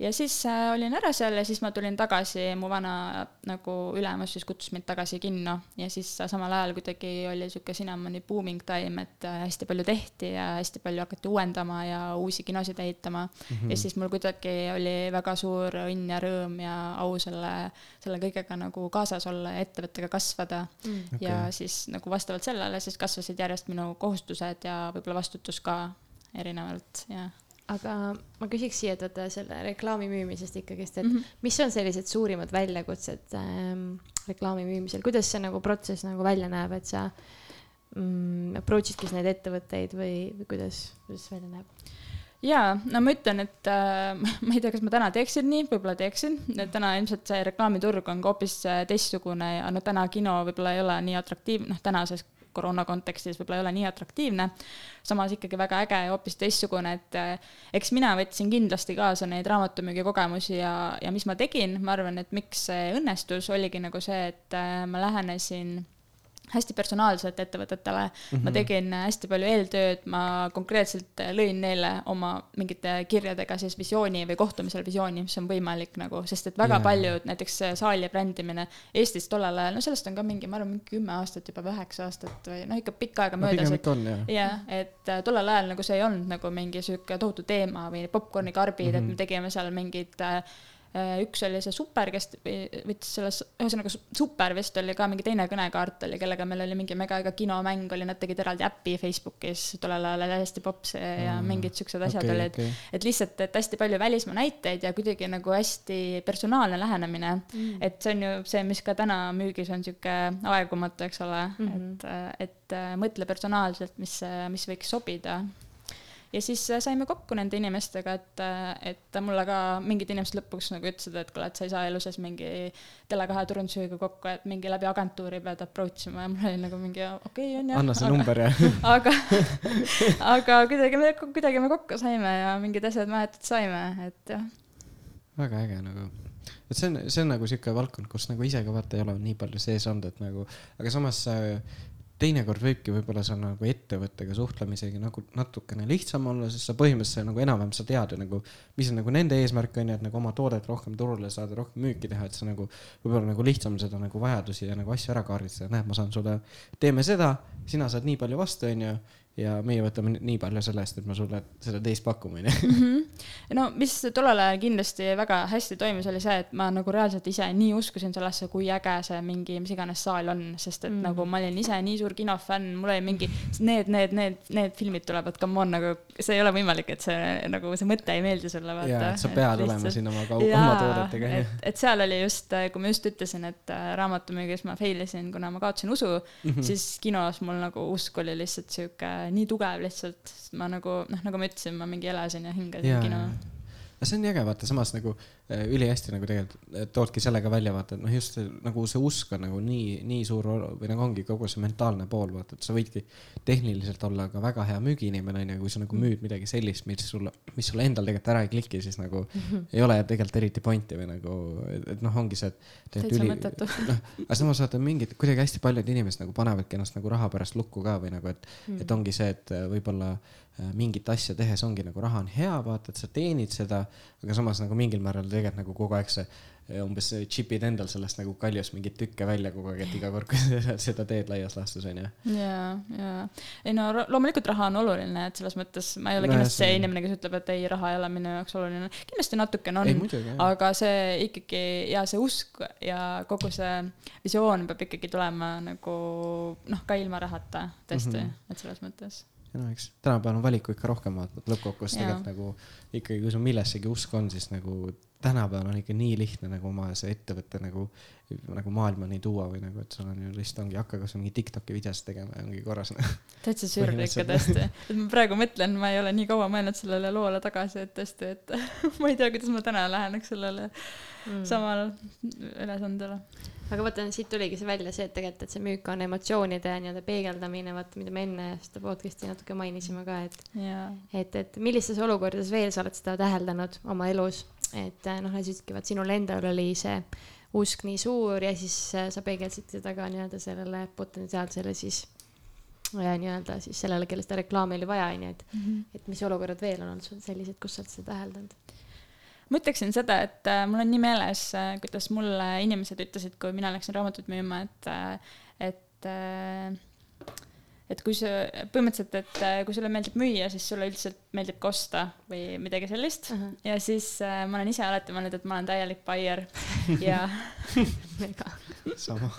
ja siis äh, olin ära seal ja siis ma tulin tagasi, mu vana nagu ülemus siis kutsus mind tagasi kinno ja siis äh, samal ajal kuidagi oli sihuke Cinnamoni booming time, et äh, hästi palju tehti ja hästi palju hakati uuendama ja uusi kinosid ehitama mm. -hmm. ja siis mul kuidagi oli väga suur õnn ja rõõm ja au selle, selle kõigega nagu kaasas olla ja ettevõttega kasvada mm.. Okay. ja siis nagu vastavalt sellele siis kasvasid järjest minu kohustused ja võib-olla vastutus ka erinevalt ja aga ma küsiks siia, et vaata selle reklaami müümisest ikkagist, et mm -hmm. mis on sellised suurimad väljakutsed ähm, reklaami müümisel, kuidas see nagu protsess nagu välja näeb, et sa mm, approach idki neid ettevõtteid või, või kuidas, kuidas see välja näeb? jaa, no ma ütlen, et äh, [laughs] ma ei tea, kas ma täna teeksin nii, võib-olla teeksin, et täna ilmselt see reklaamiturg on ka hoopis äh, teistsugune ja no täna kino võib-olla ei ole nii atraktiivne, noh, tänases koroona kontekstis võib-olla ei ole nii atraktiivne. samas ikkagi väga äge ja hoopis teistsugune, et äh, eks mina võtsin kindlasti kaasa neid raamatumüügi kogemusi ja, ja mis ma tegin, ma arvan, et miks see õnnestus, oligi nagu see, et äh, ma lähenesin hästi personaalselt ettevõtetele mm, -hmm. ma mhm. tegin hästi palju eeltööd, ma konkreetselt lõin neile oma mingite kirjadega siis visiooni või kohtumisel visiooni, mis on võimalik nagu, sest et väga yeah. paljud, näiteks saali brändimine Eestis tollel ajal, no sellest on ka mingi, ma arvan, mingi kümme aastat juba või üheksa aastat või noh, ikka pikka aega no, möödas, et jah, et äh, tollel ajal nagu see ei olnud nagu mingi sihuke tohutu teema või popkornikarbid mm, -hmm. et me mhm. tegime seal mingid Äh, üks oli see Super, kes võttis selles, ühesõnaga Super vist oli ka mingi teine kõnekaart oli, kellega meil oli mingi mega äge kinomäng oli, nad tegid eraldi äpi Facebookis, tollel ajal oli hästi popp see ja mm. mingid siuksed asjad okay, olid. okay.. et lihtsalt, et hästi palju välismaa näiteid ja kuidagi nagu hästi personaalne lähenemine. Mm.. et see on ju see, mis ka täna müügis on sihuke aegumatu, eks ole. Mm, -hmm. et, et äh, mõtle personaalselt, mis, mis võiks sobida ja siis äh, saime kokku nende inimestega, et, äh, et mulle ka mingid inimesed lõpuks nagu ütlesid, et kuule, et sa ei saa elu sees mingi Tele2 turundusjuhiga kokku, et mingi läbi agentuuri pead approach ima ja mul oli nagu mingi okei okay, on jah. anna see aga, number ja [laughs] aga, aga kuidagi me, kuidagi me kokku saime ja mingid asjad mäletad saime, et jah. väga äge nagu et see on, see on nagu sihuke valdkond, kus nagu ise ka vaata ei ole nii palju sees olnud, et nagu, aga samas teinekord võibki võib-olla seal nagu ettevõttega suhtlemisega nagu natukene lihtsam olla, sest sa põhimõtteliselt nagu enam-vähem sa tead ju nagu, mis on nagu nende eesmärk on ju, et nagu oma toodet rohkem turule saada, rohkem müüki teha, et sa nagu võib-olla nagu lihtsam seda nagu vajadusi ja nagu asju ära kaardistada, näed, ma saan sulle, teeme seda, sina saad nii palju vastu, onju ja meie võtame nii palju selle eest, et me sulle seda teist pakume, onju. Mhm. no mis tollel ajal kindlasti väga hästi toimis, oli see, et ma nagu reaalselt ise nii uskusin sellesse, kui äge see mingi mis iganes saal on, sest et mm. nagu ma olin ise nii suur kinofänn, mul oli mingi need, need, need, need filmid tulevad, come on, nagu see ei ole võimalik, et see nagu see mõte ei meeldi sulle, vaata. et sa pead olema siin oma, oma toodetega, onju. et seal oli just, kui ma just ütlesin, et äh, raamatumüügis ma fail isin, kuna ma kaotasin usu mm, -hmm. siis kinos mul nagu usk oli lihtsalt sihuke nii tugev lihtsalt, sest ma nagu noh, nagu ma ütlesin, ma mingi elasin ja hingasin kino. See on äge, vaata samas nagu Äh, ülihästi nagu tegelikult toodki sellega välja, vaata, et noh, just nagu see usk on nagu nii, nii suur või nagu ongi kogu see mentaalne pool, vaata, et sa võidki tehniliselt olla ka väga hea müügiinimene, onju, kui sa nagu müüd midagi sellist, mis sulle, mis sulle endal tegelikult ära ei kliki, siis nagu mm -hmm. ei ole tegelikult eriti pointi või nagu, et noh, ongi see, et täitsa üli... mõttetu. [laughs] noh, aga samas vaata mingid, kuidagi hästi paljud inimesed nagu panevadki ennast nagu raha pärast lukku ka või nagu, et mm, -hmm. et ongi see, et võib-olla äh, mingit asja tehes ongi nagu raha on hea, vaata, et sa teenid seda, aga samas nagu mingil määral tegelikult nagu kogu aeg see eh, umbes chip'id endal sellest nagu kaljust mingeid tükke välja kogu aeg, et iga kord, kui [laughs] seda teed laias laastus onju. ja, ja ei no loomulikult raha on oluline, et selles mõttes ma ei ole no, kindlasti see inimene, kes ütleb, et ei, raha ei ole minu jaoks oluline. kindlasti natukene on, aga see ikkagi ja see usk ja kogu see visioon peab ikkagi tulema nagu noh, ka ilma rahata tõesti mm, -hmm. et selles mõttes no eks tänapäeval on valiku ikka rohkem vaata, lõppkokkuvõttes tegelikult nagu ikkagi, kui sul millessegi usk on, siis nagu tänapäeval on ikka nii lihtne nagu oma see ettevõte nagu, nagu maailmani tuua või nagu, et sul on ju lihtsalt ongi, hakka kasvõi mingi Tiktoki videosid tegema ja ongi korras täitsa [laughs] sürr ikka tõesti, et ma praegu mõtlen, ma ei ole nii kaua mõelnud sellele loole tagasi, et tõesti, et [laughs] ma ei tea, kuidas ma täna läheneks sellele mm. samale ülesandele. Aga vaata, siit tuligi see välja see, et tegelikult, et see müük on emotsioonide nii-öelda peegeldamine, vaata, mida me enne seda podcast'i natuke mainisime ka, et yeah. et, et millistes olukordades veel sa oled seda täheldanud oma elus, et noh, näiteks ütlesidki, vaat sinul endal oli see usk nii suur ja siis äh, sa peegeldasid seda ka nii-öelda sellele potentsiaalsele siis ja nii-öelda siis sellele, kellel seda reklaami oli vaja, onju, et mm, -hmm. et mis olukorrad veel on olnud sul sellised, kus sa oled seda täheldanud? ma ütleksin seda, et äh, mul on nii meeles, äh, kuidas mulle inimesed ütlesid, kui mina läksin raamatut müüma, et, äh, et äh, et kui sa, põhimõtteliselt, et äh, kui sulle meeldib müüa, siis sulle üldiselt meeldib ka osta või midagi sellist uh. -huh. ja siis äh, ma olen ise alati mõelnud, et ma olen täielik buyer [laughs] ja sama.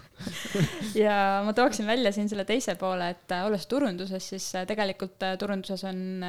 [laughs] ja ma tooksin välja siin selle teise poole, et äh, olles turunduses, siis äh, tegelikult äh, turunduses on,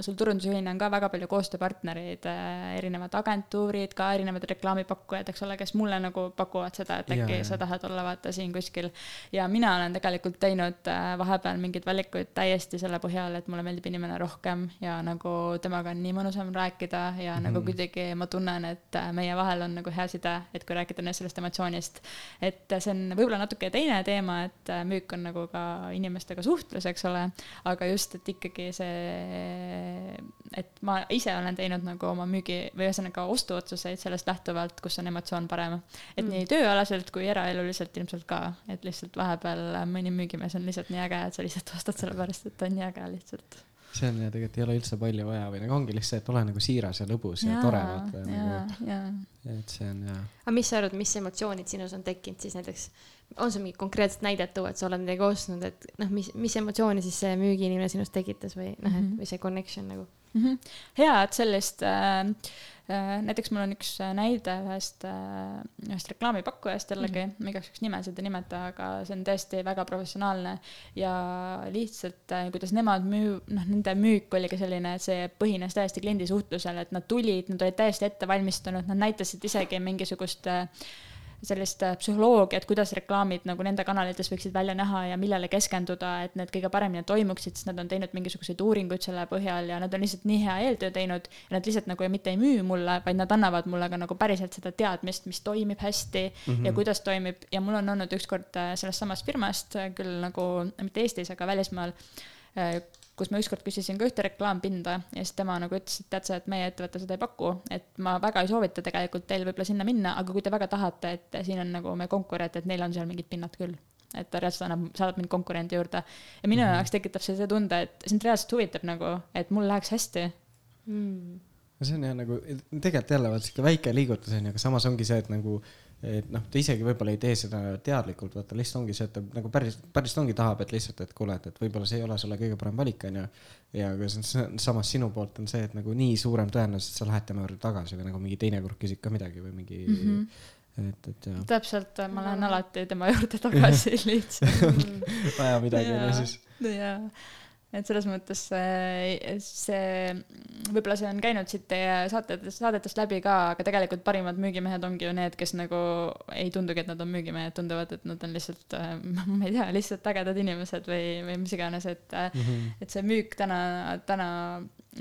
sul turundusjuhina on ka väga palju koostööpartnereid, erinevad agentuurid, ka erinevad reklaamipakkujad, eks ole, kes mulle nagu pakuvad seda, et äkki sa tahad olla vaata siin kuskil. ja mina olen tegelikult teinud vahepeal mingeid valikuid täiesti selle põhjal, et mulle meeldib inimene rohkem ja nagu temaga on nii mõnusam rääkida ja mm -hmm. nagu kuidagi ma tunnen, et meie vahel on nagu hea side, et kui rääkida sellest emotsioonist. Et see on võib-olla natuke teine teema, et äh, müük on nagu ka inimestega suhtlus, eks ole, aga just, et ikkagi see, et ma ise olen teinud nagu oma müügi või ühesõnaga ostuotsuseid sellest lähtuvalt, kus on emotsioon parem. et mm. nii tööalaselt kui eraeluliselt ilmselt ka, et lihtsalt vahepeal mõni müügimees on lihtsalt nii äge, et sa lihtsalt ostad sellepärast, et ta on nii äge lihtsalt see on ja tegelikult ei ole üldse palju vaja või nagu ongi lihtsalt, et ole nagu siiras ja lõbus ja, ja tore vaata nagu. et see on ja. aga mis sa arvad, mis emotsioonid sinus on tekkinud siis näiteks on sul mingit konkreetset näidet tuua, et sa oled midagi ostnud, et noh, mis, mis emotsiooni siis see müügiinimene sinust tekitas või noh, et mhm. või see connection nagu mm? -hmm. hea, et sellist äh, äh, näiteks mul on üks näide ühest äh,, ühest reklaamipakkujast jällegi mm, -hmm. ma igaks juhuks nimesid ei nimeta, aga see on tõesti väga professionaalne ja lihtsalt äh, kuidas nemad müü-, noh, nende müük oli ka selline, et see põhines täiesti kliendi suhtlusel, et nad tulid, nad olid täiesti ette valmistunud, nad näitasid isegi mingisugust äh, sellist äh, psühholoogiat, kuidas reklaamid nagu nende kanalites võiksid välja näha ja millele keskenduda, et need kõige paremini toimuksid, sest nad on teinud mingisuguseid uuringuid selle põhjal ja nad on lihtsalt nii hea eeltöö teinud ja nad lihtsalt nagu mitte ei müü mulle, vaid nad annavad mulle ka nagu päriselt seda teadmist, mis toimib hästi mm -hmm. ja kuidas toimib ja mul on olnud ükskord äh, sellest samast firmast, äh, küll nagu mitte Eestis, aga välismaal kus ma ükskord küsisin ka ühte reklaampinda ja siis tema nagu ütles, et tead sa, et meie ettevõte seda ei paku, et ma väga ei soovita tegelikult teil võib-olla sinna minna, aga kui te väga tahate, et siin on nagu meie konkurent, et neil on seal mingid pinnad küll. et ta reaalselt annab, saadab mind konkurendi juurde ja minu mm -hmm. jaoks tekitab see see tunde, et sind reaalselt huvitab nagu, et mul läheks hästi mm.. no see on jah nagu, tegelikult jälle vaat sihuke väike liigutus on ju, aga samas ongi see, et nagu et noh, ta isegi võib-olla ei tee seda teadlikult, vaata lihtsalt ongi see, et ta nagu päris, päriselt ongi tahab, et lihtsalt, et kuule, et, et võib-olla see ei ole sulle kõige parem valik, onju. ja aga samas sinu poolt on see, et nagu nii suurem tõenäosus, et sa lähed tema juurde tagasi või nagu mingi teine kord küsid ka midagi või mingi mm. -hmm. et, et jah. täpselt, ma lähen alati tema juurde tagasi [laughs] lihtsalt vaja midagi on ju siis. jaa et selles mõttes see, see, võib-olla see on käinud siit teie saatetes, saadetest läbi ka, aga tegelikult parimad müügimehed ongi ju need, kes nagu ei tundugi, et nad on müügimehed, tunduvad, et nad on lihtsalt, [laughs] ma ei tea, lihtsalt ägedad inimesed või, või mis iganes, et mm, -hmm. et see müük täna, täna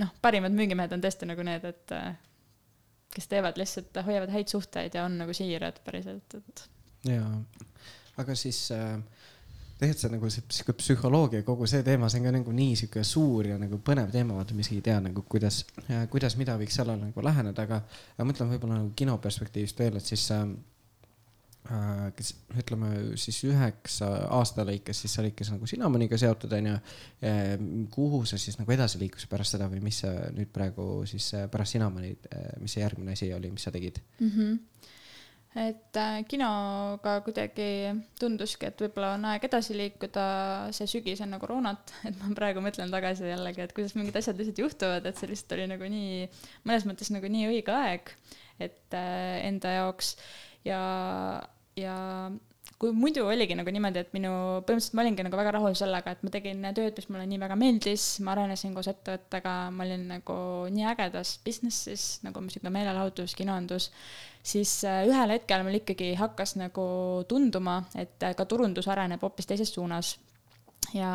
noh, parimad müügimehed on tõesti nagu need, et kes teevad lihtsalt, hoiavad häid suhteid ja on nagu siirad päriselt, et. jaa, aga siis äh tegelikult see nagu see sihuke psühholoogia, kogu see teema, see on ka nagu nii sihuke suur ja nagu põnev teema, vaata, mis ei tea nagu kuidas, kuidas, mida võiks sellele nagu läheneda, aga, aga mõtlen võib-olla nagu kino perspektiivist veel, et siis äh, kes ütleme siis üheksa aasta lõikes, siis sa olid kes nagu Cinnamoniga seotud, onju. kuhu sa siis nagu edasi liikus pärast seda või mis sa nüüd praegu siis pärast Cinnamonit, mis see järgmine asi oli, mis sa tegid mm? -hmm et äh, kinoga kuidagi tunduski, et võib-olla on aeg edasi liikuda, see sügis enne koroonat, [laughs] et ma praegu mõtlen tagasi jällegi, et kuidas mingid asjad lihtsalt juhtuvad, et see lihtsalt oli nagu nii, mõnes mõttes nagu nii õige aeg, et äh, enda jaoks. Ja, ja kui muidu oligi nagu niimoodi, et minu, põhimõtteliselt ma olingi nagu väga rahul sellega, et ma tegin tööd, mis mulle nii väga meeldis, ma arenesin koos ettevõttega, ma olin nagu nii ägedas business'is nagu sihuke meelelahutus, kinoandus siis äh, ühel hetkel mul ikkagi hakkas nagu tunduma, et äh, ka turundus areneb hoopis teises suunas ja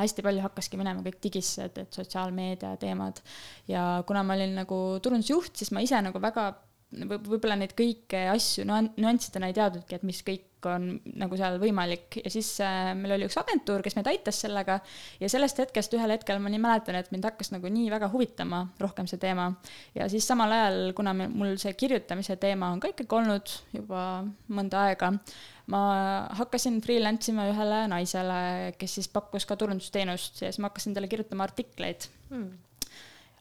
hästi palju hakkaski minema kõik digisse, et, et sotsiaalmeedia teemad. ja kuna ma olin nagu turundusjuht, siis ma ise nagu väga võib-olla neid kõiki asju nüanssidena ei teadnudki, et mis kõik on nagu seal võimalik. Ja siis äh, meil oli üks agentuur, kes meid aitas sellega ja sellest hetkest ühel hetkel ma nii mäletan, et mind hakkas nagu nii väga huvitama rohkem see teema. ja siis samal ajal, kuna mul see kirjutamise teema on ka ikkagi olnud juba mõnda aega, ma hakkasin freelance ima ühele naisele, kes siis pakkus ka turundusteenust ja siis ma hakkasin talle kirjutama artikleid. Hmm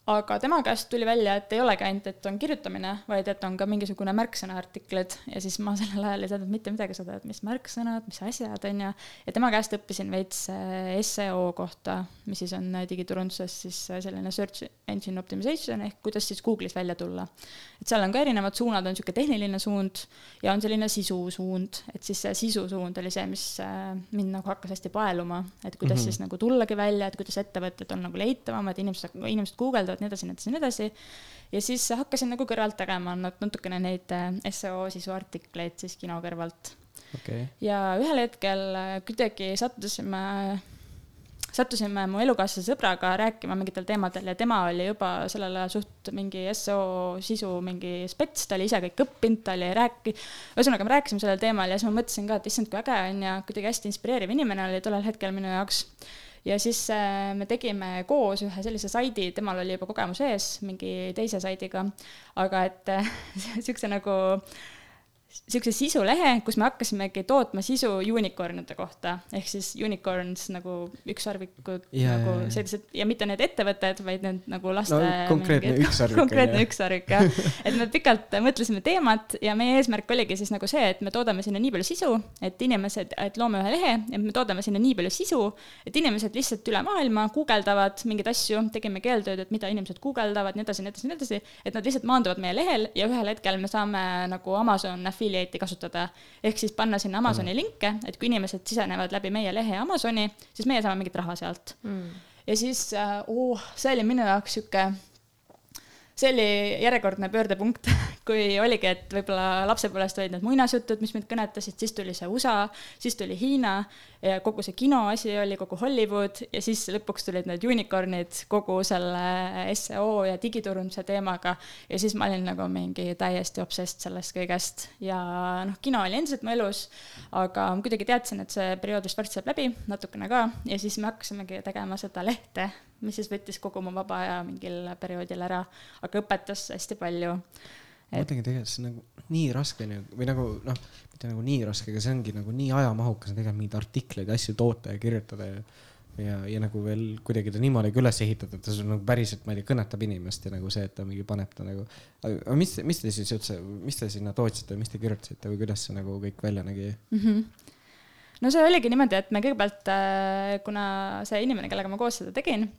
aga tema käest tuli välja, et ei olegi ainult, et on kirjutamine, vaid et on ka mingisugune märksõnaartiklid ja siis ma sellel ajal ei teadnud mitte midagi seda, et mis märksõnad, mis asjad, on ju. ja tema käest õppisin veits äh, seo kohta, mis siis on digiturunduses siis selline search engine optimization ehk kuidas siis Google'is välja tulla. et seal on ka erinevad suunad, on niisugune tehniline suund ja on selline sisusuund, et siis see sisusuund oli see, mis mind nagu hakkas hästi paeluma, et kuidas mm -hmm. siis nagu tullagi välja, et kuidas ettevõtted on nagu leitavamad, inimesed, inimesed guugeldavad nii edasi, nii edasi, nii edasi. ja siis hakkasin nagu kõrvalt tegema natukene neid äh, seo sisuartikleid siis kino kõrvalt. Okay.. ja ühel hetkel äh, kuidagi sattusime sattusime mu elukaaslase sõbraga rääkima mingitel teemadel ja tema oli juba sellel ajal suht mingi seo sisu mingi spets, ta oli ise kõik õppinud, ta oli rääki-, ühesõnaga me rääkisime sellel teemal ja siis ma mõtlesin ka, et issand, kui äge on ja kuidagi hästi inspireeriv inimene oli tollel hetkel minu jaoks ja siis äh, me tegime koos ühe sellise saidi, temal oli juba kogemus ees mingi teise saidiga, aga et [laughs] niisuguse nagu äh, niisuguse sisulehe, kus me hakkasimegi tootma sisu unicorn'ide kohta, ehk siis unicorns nagu ükssarvikud yeah, nagu sellised ja mitte need ettevõtted, vaid need nagu laste no, konkreetne ükssarvik. [laughs] konkreetne ükssarvik jah, et me pikalt mõtlesime teemat ja meie eesmärk oligi siis nagu see, et me toodame sinna nii palju sisu, et inimesed, et loome ühe lehe ja me toodame sinna nii palju sisu, et inimesed lihtsalt üle maailma guugeldavad mingeid asju, tegime keeltööd, et mida inimesed guugeldavad, nii edasi, nii edasi, nii edasi, et nad lihtsalt maanduvad meie lehel ja ühel hetkel me saame nagu Amazon affiliate'i kasutada. ehk siis panna sinna Amazoni mm. linke, et kui inimesed sisenevad läbi meie lehe Amazoni, siis meie saame mingit raha sealt mm.. ja siis äh,, oh, see oli minu jaoks sihuke see oli järjekordne pöördepunkt, [laughs] kui oligi, et võib-olla lapsepõlvest olid need muinasjutud, mis mind kõnetasid, siis tuli see USA, siis tuli Hiina kogu see kinoasi oli, kogu Hollywood ja siis lõpuks tulid need unicorn'id kogu selle seo ja digiturunduse teemaga. ja siis ma olin nagu mingi täiesti obsessed sellest kõigest ja noh, kino oli endiselt mu elus, aga ma kuidagi teadsin, et see periood vist varsti saab läbi, natukene ka, ja siis me hakkasimegi tegema seda lehte mis siis võttis kogu mu vaba aja mingil perioodil ära, aga õpetas hästi palju. ma mõtlengi tegelikult see on nagu nii raske on või nagu noh, mitte nagu nii raske, aga see ongi nagu nii ajamahukas tegelikult mingeid artikleid, asju toota ja kirjutada ja ja, ja nagu veel kuidagi ta niimoodi ka üles ehitatud, et ta sul nagu päriselt, ma ei tea, kõnetab inimest ja nagu see, et ta mingi paneb ta nagu. aga mis, mis te siis üldse, mis te sinna tootsite, mis te kirjutasite või kuidas see nagu kõik välja nägi mm? -hmm no see oligi niimoodi, et me kõigepealt, äh, kuna see inimene, kellega ma koos seda tegin,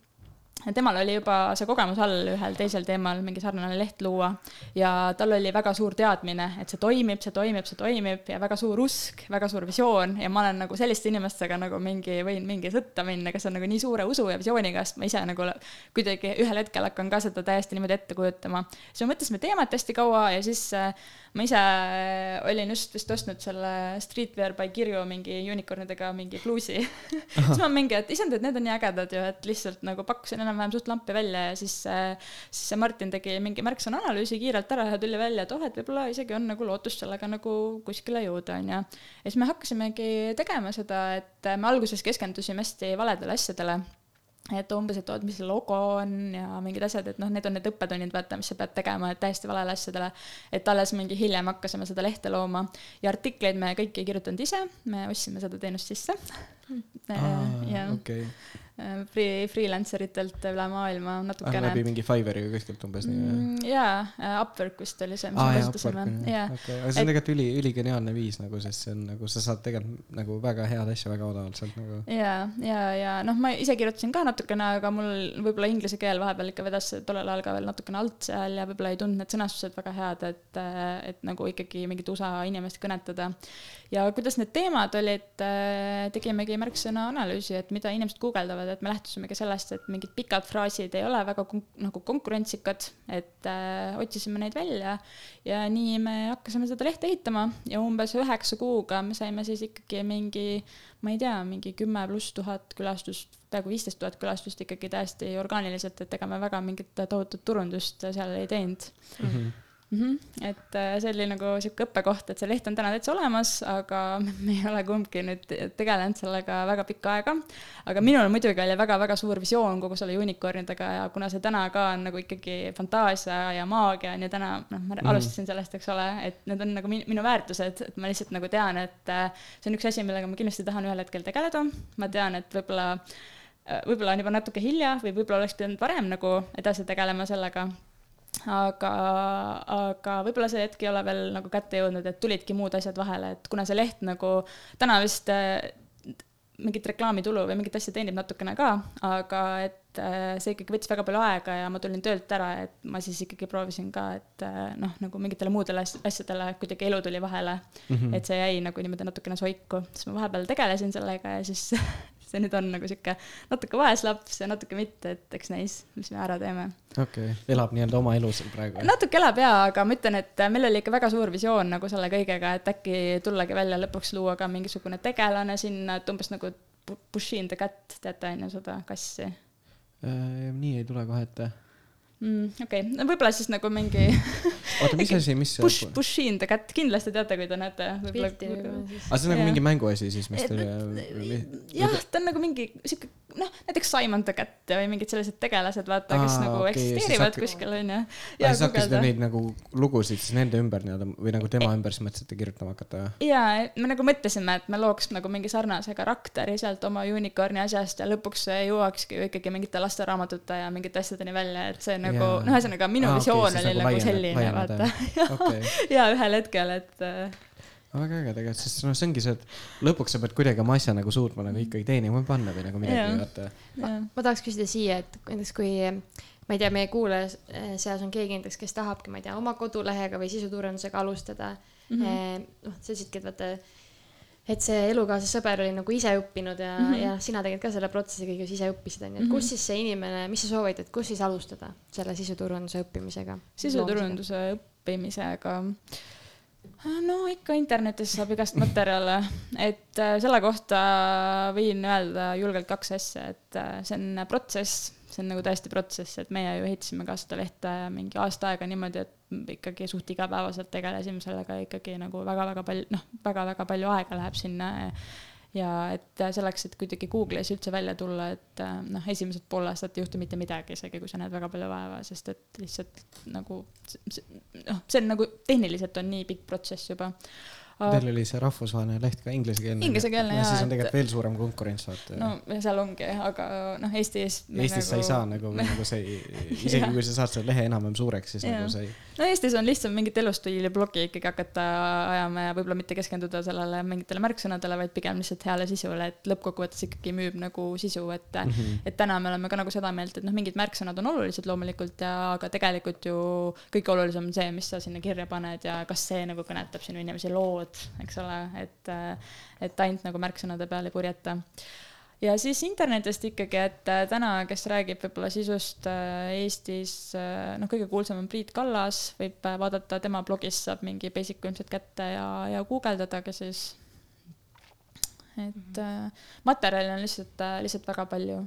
temal oli juba see kogemus all ühel teisel teemal mingi sarnane leht luua. Ja tal oli väga suur teadmine, et see toimib, see toimib, see toimib ja väga suur usk, väga suur visioon. Ja ma olen nagu selliste inimestega nagu mingi, võin mingi sõtta minna, kes on nagu nii suure usu ja visiooniga, sest ma ise nagu kuidagi ühel hetkel hakkan ka seda täiesti niimoodi ette kujutama. siis me mõtlesime teemat hästi kaua ja siis äh, ma ise äh, olin just vist ostnud selle Streetwear by Kirju mingi unicornidega mingi pluusi [laughs] siis ma mingi, et issand, et need on nii ägedad ju, et lihtsalt nagu pakkusin enam-vähem suht lampi välja ja siis, äh, siis see Martin tegi mingi märksõna analüüsi kiirelt ära ja tuli välja, et oh, et võib-olla isegi on nagu lootust sellega nagu kuskile jõuda, onju. ja siis me hakkasimegi tegema seda, et me alguses keskendusime hästi valedele asjadele et umbes, et oot, mis see logo on ja mingid asjad, et noh, need on need õppetunnid, vaata, mis sa pead tegema, et täiesti valele asjadele. et alles mingi hiljem hakkasime seda lehte looma ja artikleid me kõiki ei kirjutanud ise, me ostsime seda teenust sisse. Äh, free, freelancer itelt üle maailma natukene ah,. läbi mingi Fiverr'i või kuskilt umbes nii mm,? jaa, äh, Upwork vist oli see, mis ah, me kasutasime. okei, aga see on tegelikult üli, üligeniaalne viis nagu, sest see on nagu, sa saad tegelikult nagu väga head asja väga odavalt sealt nagu. jaa, ja, ja noh, ma ise kirjutasin ka natukene, aga mul võib-olla inglise keel vahepeal ikka vedas tollel ajal ka veel natukene alt seal ja võib-olla ei tundnud need sõnastused väga head, et, et nagu ikkagi mingit USA inimest kõnetada. ja kuidas need teemad olid, tegimegi märksõna analüüsi, et mida inimesed guugeldavad et me lähtusimegi sellest, et mingid pikad fraasid ei ole väga kon nagu konkurentsikad, et äh, otsisime neid välja ja nii me hakkasime seda lehte ehitama ja umbes üheksa kuuga me saime siis ikkagi mingi, ma ei tea, mingi kümme pluss tuhat külastust, peaaegu viisteist tuhat külastust ikkagi täiesti orgaaniliselt, et ega me väga mingit tohutut turundust seal ei teinud mm. -hmm mm. -hmm. et äh, see oli nagu sihuke õppekoht, et see leht on täna täitsa olemas, aga [laughs] me ei ole kumbki nüüd tegelenud sellega väga pikka aega. aga minul muidugi oli väga-väga suur visioon kogu selle unicornidega ja kuna see täna ka on nagu ikkagi fantaasia ja maagia on ju täna, noh, ma mm -hmm. alustasin sellest, eks ole, et need on nagu minu, väärtused, et ma lihtsalt nagu tean, et äh, see on üks asi, millega ma kindlasti tahan ühel hetkel tegeleda. ma tean, et võib-olla võib-olla on juba natuke hilja või võib-olla oleks pidanud varem nagu edasi tegelema sellega aga, aga võib-olla see hetk ei ole veel nagu kätte jõudnud, et tulidki muud asjad vahele, et kuna see leht nagu täna vist äh, mingit reklaamitulu või mingit asja teenib natukene ka, aga et äh, see ikkagi võttis väga palju aega ja ma tulin töölt ära, et ma siis ikkagi proovisin ka, et äh, noh, nagu mingitele muudele asjadele kuidagi elu tuli vahele mm. -hmm. et see jäi nagu niimoodi natukene soiku, siis ma vahepeal tegelesin sellega ja siis [laughs] see nüüd on nagu sihuke natuke vaeslaps ja natuke mitte, et eks näis, mis me ära teeme. okei okay., elab nii-öelda oma elu seal praegu? natuke elab jaa, aga ma ütlen, et meil oli ikka väga suur visioon nagu selle kõigega, et äkki tullagi välja lõpuks luua ka mingisugune tegelane sinna, et umbes nagu Push in the cat, teate on ju seda kassi? Äh, nii ei tule kohe ette mm,. okei okay., võib-olla siis nagu mingi oota, mis asi, mis Push, push in the cat, kindlasti teate, kui te näete. aga see on nagu mingi mänguasi siis, mis teil. jah, ta on nagu mingi sihuke noh, näiteks Simon the Cat või mingid sellised tegelased, vaata, kes Aa, nagu okay, eksisteerivad kuskil, onju. ja siis hakkasite neid nagu lugusid siis nende ümber nii-öelda või nagu tema ümber siis mõtlesite kirjutama hakata? ja, me nagu mõtlesime, et me looks nagu mingi sarnase karakteri sealt oma unicorn'i asjast ja lõpuks jõuakski ju ikkagi mingite lasteraamatute ja mingite asjadeni välja, et see nagu, noh, ühesõnaga minu Aa, visioon okay, oli nagu, nagu selline, vaata. ja [laughs] ühel hetkel, et väga äge tegelikult, sest noh, see ongi see, et lõpuks sa pead kuidagi oma asja nagu suutma nagu ikkagi teenima panna või nagu midagi vaata. ma, ma tahaks küsida siia, et näiteks kui ma ei tea, meie kuulaja seas on keegi näiteks, kes tahabki, ma ei tea, oma kodulehega või sisuturundusega alustada mm -hmm.. noh, sa ütlesidki, et vaata, et see elukaaslase sõber oli nagu ise õppinud ja mm, -hmm. ja sina tegelikult ka selle protsessi kõiges ise õppisid, onju, et kus siis see inimene, mis sa soovitad, kus siis alustada selle sisuturunduse õppimisega? sisuturunduse õppimisega? No ikka internetis saab igast materjale, et äh, selle kohta võin öelda julgelt kaks asja, et äh, see on protsess, see on nagu täiesti protsess, et meie ju ehitasime ka seda lehte mingi aasta aega niimoodi, et ikkagi suht igapäevaselt tegelesime sellega ikkagi nagu väga-väga palju, noh, väga-väga palju aega läheb sinna ja et selleks, et kuidagi Google'is üldse välja tulla, et noh, esimesed pool aastat ei juhtu mitte midagi, isegi kui sa näed väga palju vaeva, sest et lihtsalt nagu noh, see on nagu tehniliselt on nii pikk protsess juba Teil oli see rahvusvaheline leht ka inglisekeelne. Inglisekeelne jaa. siis on tegelikult veel suurem konkurents, vaata. no seal ongi, aga noh, Eestis. Eestis nagu... sa ei saa nagu, nagu sa [laughs] ei, isegi kui sa saad selle lehe enam-vähem suureks, siis ja. nagu sa ei. No Eestis on lihtsam mingit elustiili blogi ikkagi hakata ajama ja võib-olla mitte keskenduda sellele mingitele märksõnadele, vaid pigem lihtsalt heale sisule, et lõppkokkuvõttes ikkagi müüb nagu sisu, et mm, -hmm. et täna me oleme ka nagu seda meelt, et noh, mingid märksõnad on olulised loomulikult ja, aga tegelikult ju kõige olulisem on see, mis sa sinna kirja paned ja kas see nagu kõnetab sinu inimesi lood eks ole, et, et ainult nagu märksõnade peale ei purjeta ja siis internetist ikkagi, et äh, täna, kes räägib võib-olla sisust äh, Eestis, äh, noh, kõige kuulsam on Priit Kallas, võib vaadata tema blogist, saab mingi basic ilmselt kätte ja, ja guugeldadagi siis. et mm -hmm. materjali on lihtsalt, lihtsalt väga palju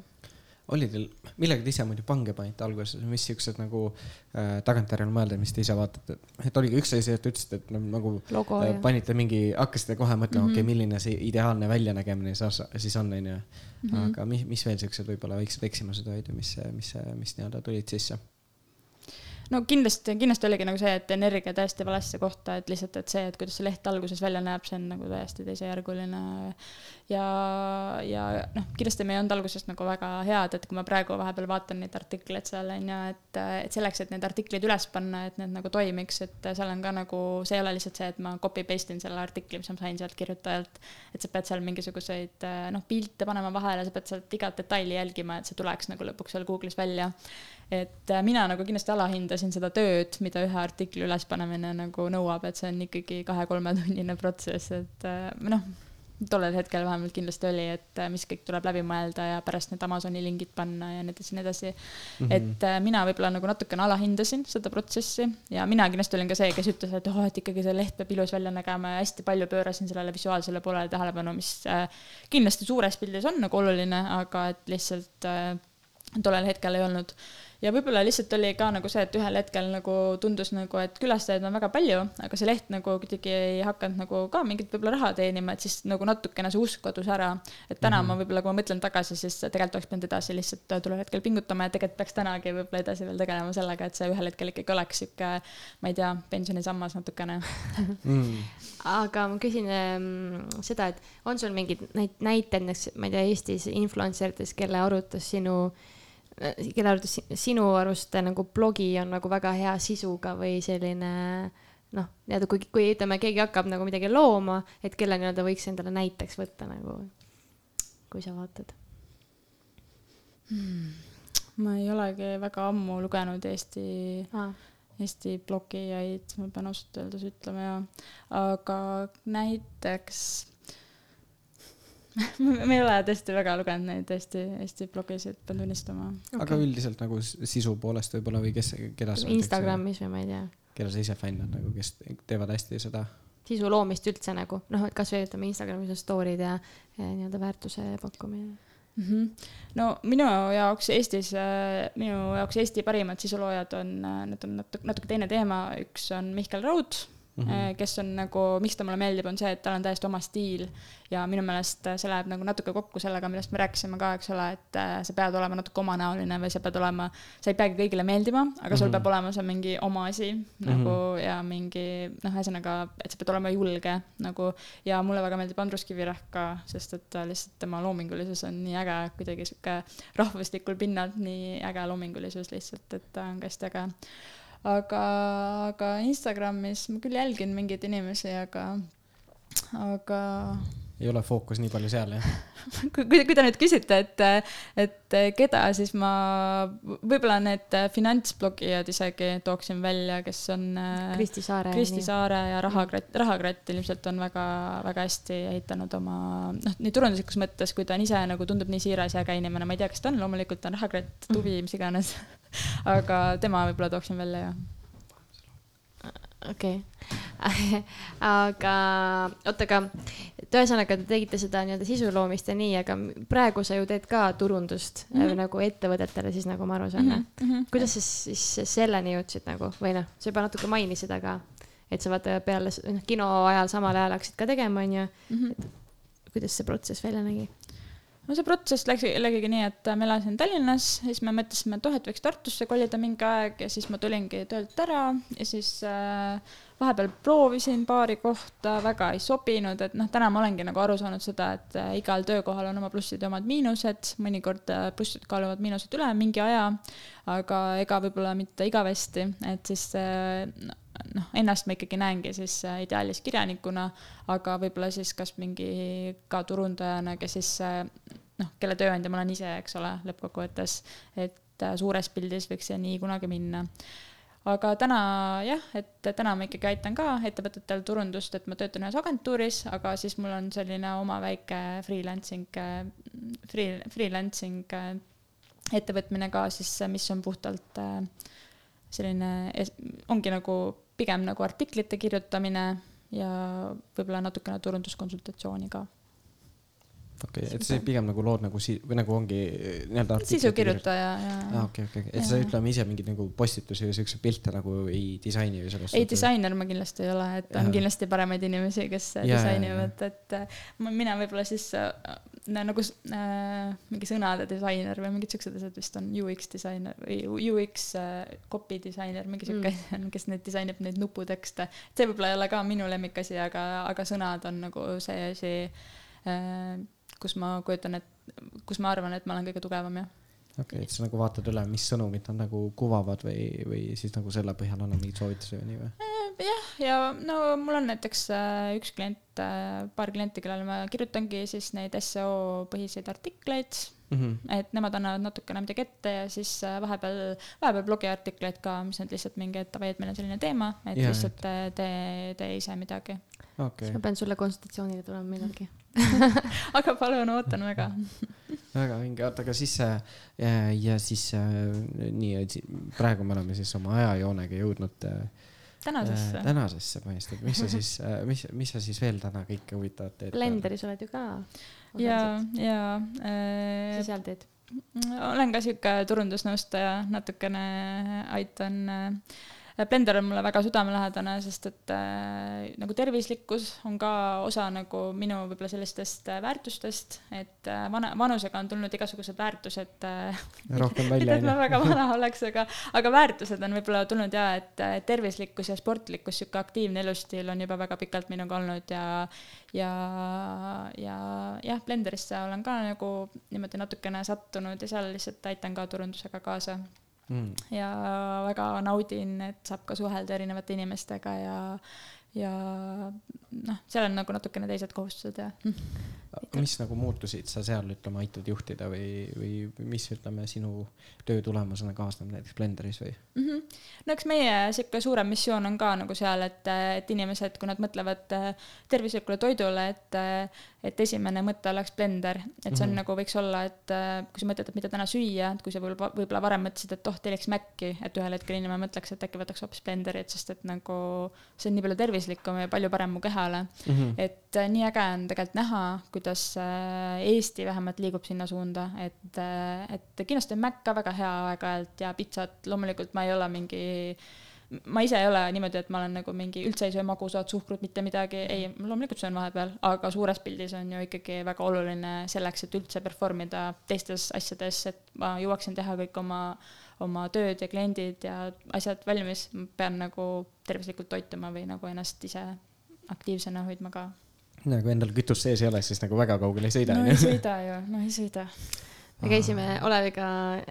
oli teil, millega te ise muidu pange panite alguses, mis siuksed nagu äh, tagantjärele mõelda, mis te ise vaatate, et oligi üks asi, et te ütlesite, et no, nagu Logo, äh, panite mingi, hakkasite kohe mõtlema mm, -hmm. okei okay,, milline see ideaalne väljanägemine siis on, onju. Mhm. aga mis, mis veel siuksed võib-olla väiksed eksimused olid või mis, mis, mis nii-öelda tulid sisse? No kindlasti, kindlasti oligi nagu see, et energia täiesti valesse kohta, et lihtsalt, et see, et kuidas see leht alguses välja näeb, see on nagu täiesti teisejärguline. ja, ja noh, kindlasti me ei olnud alguses nagu väga head, et kui ma praegu vahepeal vaatan neid artikleid seal on ju, et, et selleks, et need artiklid üles panna, et need nagu toimiks, et seal on ka nagu, see ei ole lihtsalt see, et ma copy paste in selle artikli, mis ma sain sealt kirjutajalt. et sa pead seal mingisuguseid noh, pilte panema vahele, sa pead sealt igat detaili jälgima, et see tuleks nagu lõpuks seal Google'is välja et äh, mina nagu kindlasti alahindasin seda tööd, mida ühe artikli ülespanemine nagu nõuab, et see on ikkagi kahe-kolmetunnine protsess, et äh, noh, tollel hetkel vähemalt kindlasti oli, et äh, mis kõik tuleb läbi mõelda ja pärast need Amazoni lingid panna ja nii edasi, nii edasi mm. -hmm. et mina võib-olla nagu natukene alahindasin seda protsessi ja mina kindlasti olin ka see, kes ütles, et oh, et ikkagi see leht peab ilus välja nägema ja hästi palju pöörasin sellele visuaalsele poolele tähelepanu, mis kindlasti suures pildis on nagu oluline, aga et lihtsalt tollel hetkel ei olnud ja võib-olla lihtsalt oli ka nagu see, et ühel hetkel nagu tundus nagu, et külastajaid on väga palju, aga see leht nagu kuidagi ei hakanud nagu ka mingit võib-olla raha teenima, et siis nagu natukene see usk kadus ära. et täna mm -hmm. ma võib-olla, kui ma mõtlen tagasi, siis tegelikult oleks pidanud edasi lihtsalt tollel hetkel pingutama ja tegelikult peaks tänagi võib-olla edasi veel tegelema sellega, et see ühel hetkel ikkagi oleks sihuke, ma ei tea, pensionisammas natukene mm. [laughs] aga ma küsin ähm, seda, et on sul mingid näited näiteks, ma ei tea, Eestis influencer itest, kelle arutas sinu Äh, kelle arvates sinu arust nagu blogi on nagu väga hea sisuga või selline noh, nii-öelda kui, kui ütleme, keegi hakkab nagu midagi looma, et kelle nii-öelda võiks endale näiteks võtta nagu, kui sa vaatad hmm.? ma ei olegi väga ammu lugenud Eesti ah., Eesti blogijaid, ma pean ausalt öeldes ütlema ja, aga näiteks [laughs] me ei ole tõesti väga lugenud neid Eesti, Eesti blogisid, pean tunnistama okay.. aga üldiselt nagu sisu poolest võib-olla või kes, keda sa. Instagramis või ma ei tea. keda sa ise fännad nagu, kes teevad hästi seda? sisu loomist üldse nagu noh, et kasvõi ütleme Instagramis on story'd ja, ja nii-öelda väärtuse pakkumine mm. -hmm. no minu jaoks Eestis, äh, minu jaoks Eesti parimad sisuloojad on, äh, need on natuke, natuke teine teema, üks on Mihkel Raud Mm -hmm. kes on nagu, miks ta mulle meeldib, on see, et tal on täiesti oma stiil ja minu meelest see läheb nagu natuke kokku sellega, millest me rääkisime ka, eks ole, et äh, sa pead olema natuke omanäoline või sa pead olema, sa ei peagi kõigile meeldima, aga sul mm -hmm. peab olema see mingi oma asi nagu mm -hmm. ja mingi noh, ühesõnaga, et sa pead olema julge nagu ja mulle väga meeldib Andrus Kivirähk ka, sest et lihtsalt tema loomingulisus on nii äge, kuidagi sihuke rahvuslikul pinnalt nii äge loomingulisus lihtsalt, et ta on ka hästi äge aga, aga Instagramis ma küll jälgin mingeid inimesi, aga, aga. Ei ole fookus nii palju seal, jah [laughs] kui, kui, te nüüd küsite, et, et keda, siis ma võib-olla need finantsblogijad isegi tooksin välja, kes on. Kristi Saare. Kristi Saare ja Rahakratt, Rahakratt ilmselt on väga, väga hästi ehitanud oma, noh, nii turunduslikus mõttes, kui ta on ise nagu tundub nii siiras ja äge inimene, ma ei tea, kas ta on, loomulikult on Rahakratt, Tuvi, mis iganes [laughs] aga tema võib-olla tooksin välja, jah okei okay. [laughs] aga oota, aga et ühesõnaga te tegite seda nii-öelda sisu loomist ja nii, aga praegu sa ju teed ka turundust mm -hmm. nagu ettevõtetele siis nagu ma aru saan mm. -hmm. kuidas sa siis selleni jõudsid nagu või noh, sa juba natuke mainisid, aga et sa vaata peale noh, kino ajal samal ajal hakkasid ka tegema, onju. Mhm. kuidas see protsess välja nägi? No see protsess läks, läkigi nii, et ma elasin Tallinnas, siis me mõtlesime, et oh, et võiks Tartusse kolida mingi aeg ja siis ma tulingi töölt ära ja siis äh, vahepeal proovisin paari kohta, väga ei sobinud, et noh, täna ma olengi nagu aru saanud seda, et äh, igal töökohal on oma plussid ja omad miinused, mõnikord äh, plussid kaaluvad miinused üle mingi aja, aga ega võib-olla mitte igavesti, et siis äh, noh, ennast ma ikkagi näengi siis äh, ideaalis kirjanikuna, aga võib-olla siis kas mingi ka turundajana, kes siis äh, noh, kelle tööandja ma olen ise, eks ole, lõppkokkuvõttes, et äh, suures pildis võiks see nii kunagi minna. Aga täna jah, et täna ma ikkagi aitan ka ettevõtetel turundust, et ma töötan ühes agentuuris, aga siis mul on selline oma väike freelancing, free, freelancing ettevõtmine ka siis, mis on puhtalt selline, ongi nagu pigem nagu artiklite kirjutamine ja võib-olla natukene turunduskonsultatsiooni ka okei okay,, et sa pigem nagu lood nagu si- või nagu ongi eh, nii-öelda. sisukirjutaja ja. aa okei okei et sa ütleme ise mingeid nagu postitusi või siukseid pilte nagu ei disaini või selles ei, disainer ma kindlasti ei ole, et on ja. kindlasti paremaid inimesi, kes ja, disainivad, et äh, mina võib-olla siis äh, nagu äh, mingi sõnade disainer või mingid siuksed asjad vist on UX disainer või UX äh, copy disainer, mingi siuke mm. asi, [laughs] kes neid disainib neid nuputekste. see võib-olla ei ole ka minu lemmikasi, aga, aga sõnad on nagu see asi äh, kus ma kujutan, et, kus ma arvan, et ma olen kõige tugevam, jah. Okei okay,, et sa nagu vaatad üle, mis sõnumid nad nagu kuvavad või, või siis nagu selle põhjal annad mingeid soovitusi või nii või? Äh, jah, ja no mul on näiteks äh, üks klient, äh, paar klienti, kellele ma kirjutangi siis neid seo põhiseid artikleid mm. -hmm. et nemad annavad natukene midagi ette ja siis vahepeal, vahepeal blogiartikleid ka, mis on lihtsalt mingi, et davai, et meil on selline teema, et ja, lihtsalt tee, tee ise midagi okay.. siis ma pean sulle konsultatsioonile tulema millalgi [laughs] aga palun, ootan väga väga vinge, oota, aga siis ja, ja siis nii, praegu me oleme siis oma ajajoonega jõudnud äh, tänasesse äh,. tänasesse põhimõtteliselt, mis sa siis äh,, mis, mis sa siis veel täna kõike huvitavat teed? Blenderis oled ju ka. ja, ja äh,. mis sa seal teed? olen ka sihuke turundusnõustaja, natukene aitan äh, Blender on mulle väga südamelähedane, sest et äh, nagu tervislikkus on ka osa nagu minu võib-olla sellistest äh, väärtustest, et äh, vana, vanusega on tulnud igasugused väärtused äh,. rohkem välja. et ma väga vana oleks, aga, aga väärtused on võib-olla tulnud ja et äh, tervislikkus ja sportlikkus, sihuke aktiivne elustiil on juba väga pikalt minuga olnud ja, ja, ja jah, Blenderisse olen ka nagu niimoodi natukene sattunud ja seal lihtsalt aitan ka turundusega kaasa mm. ja väga naudin, et saab ka suhelda erinevate inimestega ja, ja noh, seal on nagu natukene teised kohustused ja mis nagu muutusid sa seal, ütleme, aitad juhtida või, või mis, ütleme, sinu töö tulemusena kaasneb näiteks Blenderis või mm? -hmm. no eks meie sihuke suurem missioon on ka nagu seal, et, et inimesed, kui nad mõtlevad äh, tervislikule toidule, et, äh, et esimene mõte oleks blender, et see on mm -hmm. nagu võiks olla, et äh, kui sa mõtled, et mida täna süüa, et kui sa võib-olla, võib-olla varem mõtlesid, et oh, telliks Maci, et ühel hetkel inimene mõtleks, et äkki võtaks hoopis blenderit, sest et nagu see on nii palju tervislikum ja palju parem mu kehale mm. -hmm. et nii äge on tegelikult näha, kuidas Eesti vähemalt liigub sinna suunda, et, et kindlasti on Mac ka väga hea aeg-ajalt ja pitsat loomulikult ma ei ole mingi ma ise ei ole niimoodi, et ma olen nagu mingi üldse ei söö magusat suhkrut, mitte midagi, ei, loomulikult söön vahepeal, aga suures pildis on ju ikkagi väga oluline selleks, et üldse perform ida teistes asjades, et ma jõuaksin teha kõik oma, oma tööd ja kliendid ja asjad valmis, ma pean nagu tervislikult toituma või nagu ennast ise aktiivsena hoidma ka nagu endal kütust sees ei ole, siis nagu väga kaugele ei sõida. no ei sõida ju, no ei sõida. me käisime Oleviga,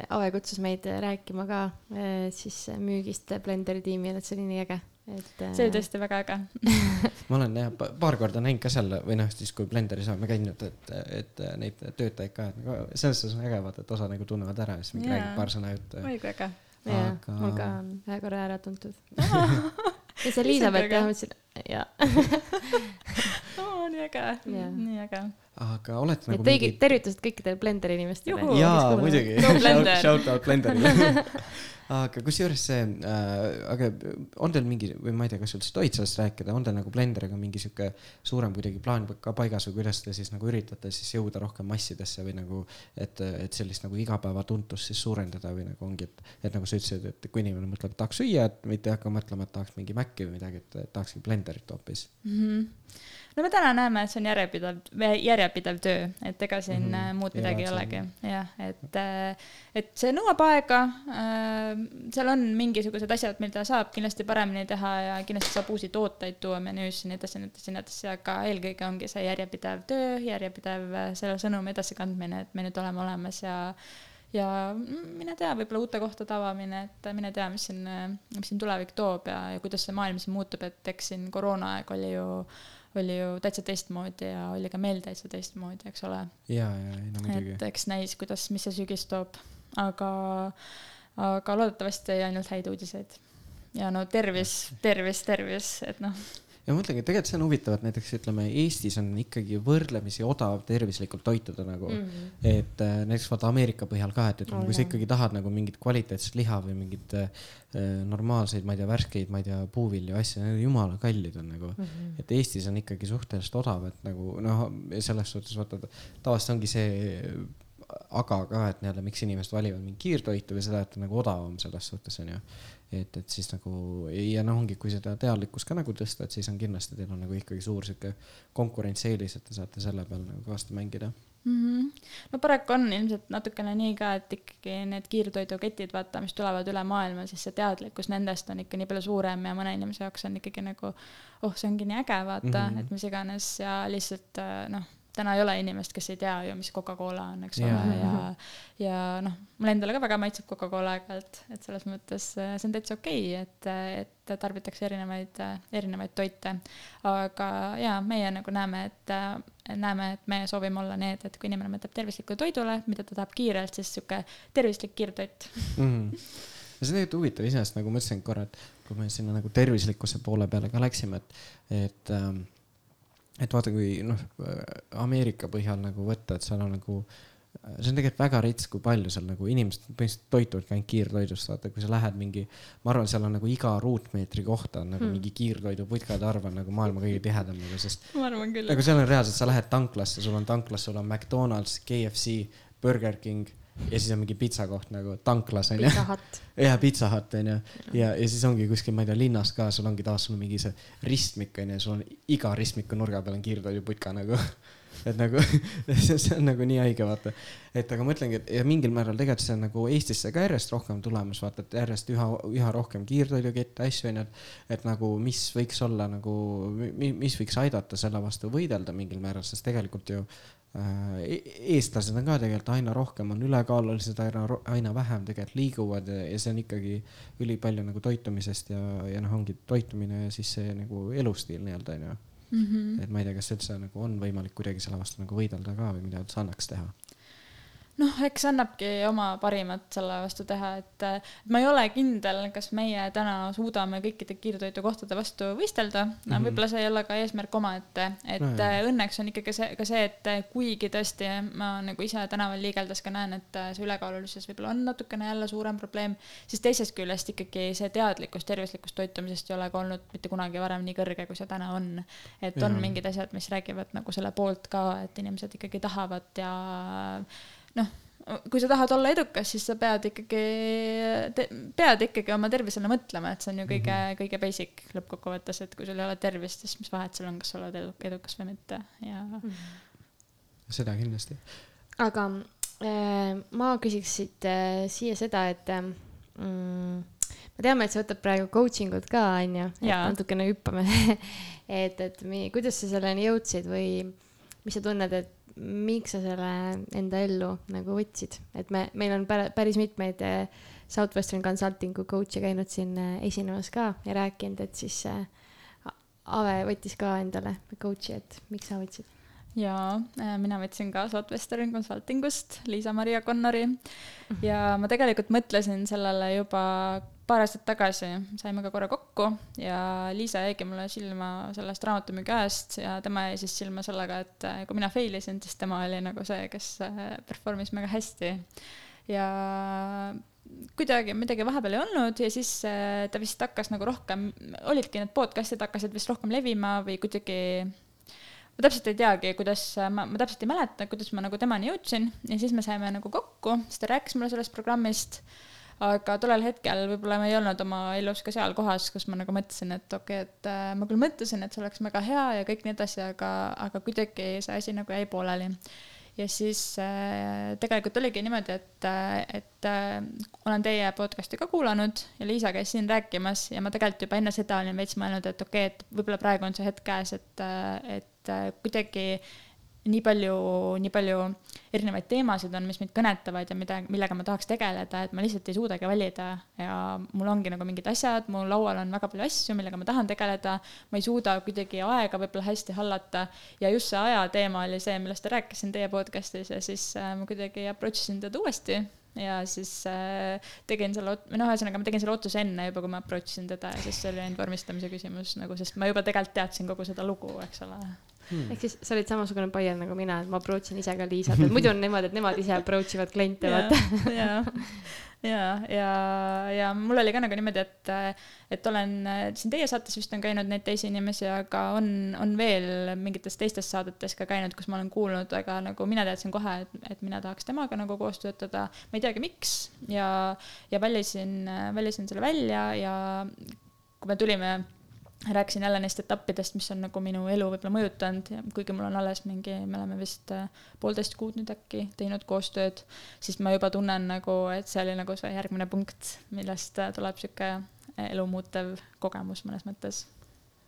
Ave kutsus meid rääkima ka eh, siis müügist Blenderi tiimil, et see oli nii äge, et. see oli tõesti väga äge [laughs] ma olen jah paar korda näinud ka seal või noh, siis kui Blenderis oleme käinud, et, et neid töötajaid ka, et nagu selles suhtes on äge vaata, et osa nagu tunnevad ära ja siis mingi räägib paar sõna juttu. oi kui äge. jaa aga..., mul ka on ühe korra ära tuntud [laughs] ja see Liisabeth jah, ma ütlesin, jaa oo, nii äge, nii äge. Aga olete nagu mingi... tervitused kõikidele Blenderi inimestele. jaa, muidugi. Shout out Blenderile [laughs] aga kusjuures see äh,, aga on teil mingi või ma ei tea, kas üldse tohid sellest rääkida, on teil nagu Blenderiga mingi sihuke suurem kuidagi plaan ka paigas või kuidas te siis nagu üritate siis jõuda rohkem massidesse või nagu, et, et sellist nagu igapäevatuntust siis suurendada või nagu ongi, et, et nagu sa ütlesid, et kui inimene mõtleb, et tahaks süüa, et mitte ei hakka mõtlema, et tahaks mingi Maci või midagi, et tahakski Blenderit hoopis mm. -hmm no me täna näeme, et see on järjepidev, järjepidev töö, et ega siin mm -hmm. muud midagi ja, ei olegi, jah, et, äh, et see nõuab aega. Seal on mingisugused asjad, mida saab kindlasti paremini teha ja kindlasti saab uusi tooteid tuua menüüsse, nii edasi, nii edasi, nii edasi, aga eelkõige ongi see järjepidev töö, järjepidev selle sõnumi edasikandmine, et me nüüd oleme olemas ja ja mine tea, võib-olla uute kohtade avamine, et mine tea, mis siin, mis siin tulevik toob ja, ja kuidas see maailm siin muutub, et eks siin koroonaaeg oli ju oli ju täitsa teistmoodi ja oli ka meil täitsa teistmoodi, eks ole. ja, ja, ei no muidugi. et eks näis, kuidas, mis see sügis toob, aga, aga loodetavasti ainult häid uudiseid. ja no tervis, tervis, tervis, et noh ja mõtlengi, et tegelikult see on huvitav, et näiteks ütleme, Eestis on ikkagi võrdlemisi odav tervislikult toituda nagu mm. -hmm. et äh, näiteks vaata Ameerika põhjal ka, et ütleme oh,, kui sa ikkagi tahad nagu mingit kvaliteetset liha või mingit äh, normaalseid, ma ei tea, värskeid, ma ei tea, puuvilju, asju, need jumala kallid on nagu mm. -hmm. et Eestis on ikkagi suhteliselt odav, et nagu noh, selles suhtes vaata, tavaliselt ongi see aga ka, et nii-öelda miks inimesed valivad mingit kiirtoitu või seda, et nagu odavam selles suhtes onju et, et siis nagu ja noh, ongi, kui seda teadlikkust ka nagu tõsta, et siis on kindlasti teil on nagu ikkagi suur sihuke konkurentsieelis, et te saate selle peal nagu kõvasti mängida mm. -hmm. no paraku on ilmselt natukene nii ka, et ikkagi need kiirtoiduketid, vaata, mis tulevad üle maailma, siis see teadlikkus nendest on ikka nii palju suurem ja mõne inimese jaoks on ikkagi nagu oh, see ongi nii äge, vaata mm, -hmm. et mis iganes ja lihtsalt noh täna ei ole inimest, kes ei tea ju, mis Coca-Cola on, eks yeah. ole, ja, ja noh, mulle endale ka väga maitseb Coca-Cola aeg-ajalt, et selles mõttes äh, see on täitsa okei okay,, et, et tarbitakse erinevaid, erinevaid toite. aga jaa, meie nagu näeme, et näeme, et me soovime olla need, et kui inimene mõtleb tervislikule toidule, mida ta tahab kiirelt, siis sihuke tervislik kiirtoit mm. -hmm. see on tegelikult huvitav iseenesest, nagu ma ütlesin korra, et kui me sinna nagu tervislikkuse poole peale ka läksime, et, et ähm, et vaata, kui noh, Ameerika põhjal nagu võtta, et seal on nagu, see on tegelikult väga rets, kui palju seal nagu inimesed põhimõtteliselt toituvadki ainult kiirtoidust, vaata, kui sa lähed mingi, ma arvan, seal on nagu iga ruutmeetri kohta on nagu hmm. mingi kiirtoiduputkade arv on nagu maailma kõige tihedam nagu, sest. ma küll. nagu seal on reaalselt, sa lähed tanklasse, sul on tanklas, sul on McDonalds, KFC, Burger King ja siis on mingi pitsakoht nagu tanklas onju. [laughs] Ja Pizza Hut onju ja, ja siis ongi kuskil, ma ei tea, linnas ka, sul ongi taas sul mingi see ristmik onju, sul on iga ristmiku nurga peal on kiirtoiduputka nagu. [laughs] et nagu [laughs] see see on nagu nii haige, vaata. et aga ma ütlengi, et ja mingil määral tegelikult see on nagu Eestisse ka järjest rohkem tulemas, vaata, et järjest üha, üha rohkem kiirtoidukette, asju onju, et. nagu, mis võiks olla nagu, mis võiks aidata selle vastu võidelda mingil määral, sest tegelikult ju eestlased on ka tegelikult aina rohkem on ülekaalulised, aina, aina vähem tegelikult liiguvad ja, ja see on ikkagi ülipalju nagu toitumisest ja, ja noh, ongi toitumine ja siis see nagu elustiil nii-öelda onju. -hmm. et ma ei tea, kas üldse nagu on võimalik kuidagi selle vastu nagu võidelda ka või mida üldse annaks teha. noh, eks annabki oma parimat selle vastu teha, et äh, ma ei ole kindel, kas meie täna suudame kõikide kiirtoidukohtade vastu võistelda no,. Mhm. võib-olla see ei ole ka eesmärk omaette, et No no, jaa. õnneks on ikkagi see, ka see, et äh, kuigi tõesti ma nagu ise tänaval liigeldes ka näen, et äh, see ülekaalulisus võib-olla on natukene jälle suurem probleem, siis teisest küljest ikkagi see teadlikkus tervislikust toitumisest ei ole ka olnud mitte kunagi varem nii kõrge, kui see täna on. et on Jaa. mingid asjad, mis räägivad nagu selle poolt ka, et inimesed ikkagi tahavad ja noh, kui sa tahad olla edukas, siis sa pead ikkagi, pead ikkagi oma tervisele mõtlema, et see on ju kõige mm, -hmm. kõige basic lõppkokkuvõttes, et kui sul ei ole tervist, siis mis vahet seal on, kas sa oled edu- edukas või mitte ja seda kindlasti. aga äh, ma küsiks siit äh, siia seda, et äh, mm, me teame, et sa võtad praegu coaching ut ka, onju, natukene hüppame [laughs] et, et mi, kuidas sa selleni jõudsid või mis sa tunned, et miks sa selle enda ellu nagu võtsid, et me, meil on pär- päris mitmeid äh, Southwestern Consultingu coach'e käinud siin äh, esinemas ka ja rääkinud, et siis äh, Ave võttis ka endale coach'i, et miks sa võtsid? ja äh, mina võtsin ka Southwestern Consultingust Liisa-Maria Connori ja ma tegelikult mõtlesin sellele juba paar aastat tagasi, saime ka korra kokku ja Liisa jäigi mulle silma sellest raamatumüügi ajast ja tema jäi siis silma sellega, et äh, kui mina fail isin, siis tema oli nagu see, kes äh, perform'is mega hästi. ja kuidagi midagi vahepeal ei olnud ja siis äh, ta vist hakkas nagu rohkem, olidki need podcast'id hakkasid vist rohkem levima või kuidagi ma täpselt ei teagi, kuidas, ma, ma täpselt ei mäleta, kuidas ma nagu temani jõudsin ja siis me saime nagu kokku, siis ta rääkis mulle sellest programmist. Aga tollel hetkel võib-olla ma ei olnud oma elus ka seal kohas, kus ma nagu mõtlesin, et okei okay,, et äh, ma küll mõtlesin, et see oleks väga hea ja kõik nii edasi, aga, aga kuidagi see asi nagu jäi pooleli. Ja siis äh, tegelikult oligi niimoodi, et, et äh, olen teie podcast'i ka kuulanud ja Liisa käis siin rääkimas ja ma tegelikult juba enne seda olin veits mõelnud, et okei okay,, et võib-olla praegu on see hetk käes, et, et kuidagi nii palju, nii palju erinevaid teemasid on, mis mind kõnetavad ja mida, millega ma tahaks tegeleda, et ma lihtsalt ei suudagi valida. Ja mul ongi nagu mingid asjad, mu laual on väga palju asju, millega ma tahan tegeleda, ma ei suuda kuidagi aega võib-olla hästi hallata. Ja just see aja teema oli see, millest rääkisin teie podcast'is ja siis äh, ma kuidagi approach isin teda uuesti ja siis äh, tegin selle, või noh, ühesõnaga ma tegin selle otsuse enne juba, kui ma approach isin teda ja siis see oli ainult vormistamise küsimus nagu, sest ma juba tegelikult teadsin kogu seda lugu, eks ole hmm.. ehk siis sa olid samasugune buyer nagu mina, et ma approach in ise ka Liisat, et muidu on niimoodi, et nemad ise approach ivad kliente, vaata. ja, ja, ja, ja mul oli ka nagu niimoodi, et, et olen siin teie saates vist on käinud neid teisi inimesi, aga on, on veel mingites teistes saadetes ka käinud, kus ma olen kuulnud, aga nagu mina teadsin kohe, et, et mina tahaks temaga nagu koos töötada. ma ei teagi, miks ja, ja valisin, valisin selle välja ja kui me tulime rääkisin jälle neist etappidest, mis on nagu minu elu võib-olla mõjutanud, kuigi mul on alles mingi, me oleme vist poolteist kuud nüüd äkki teinud koostööd, siis ma juba tunnen nagu, et see oli nagu see järgmine punkt, millest tuleb sihuke elu muutev kogemus mõnes mõttes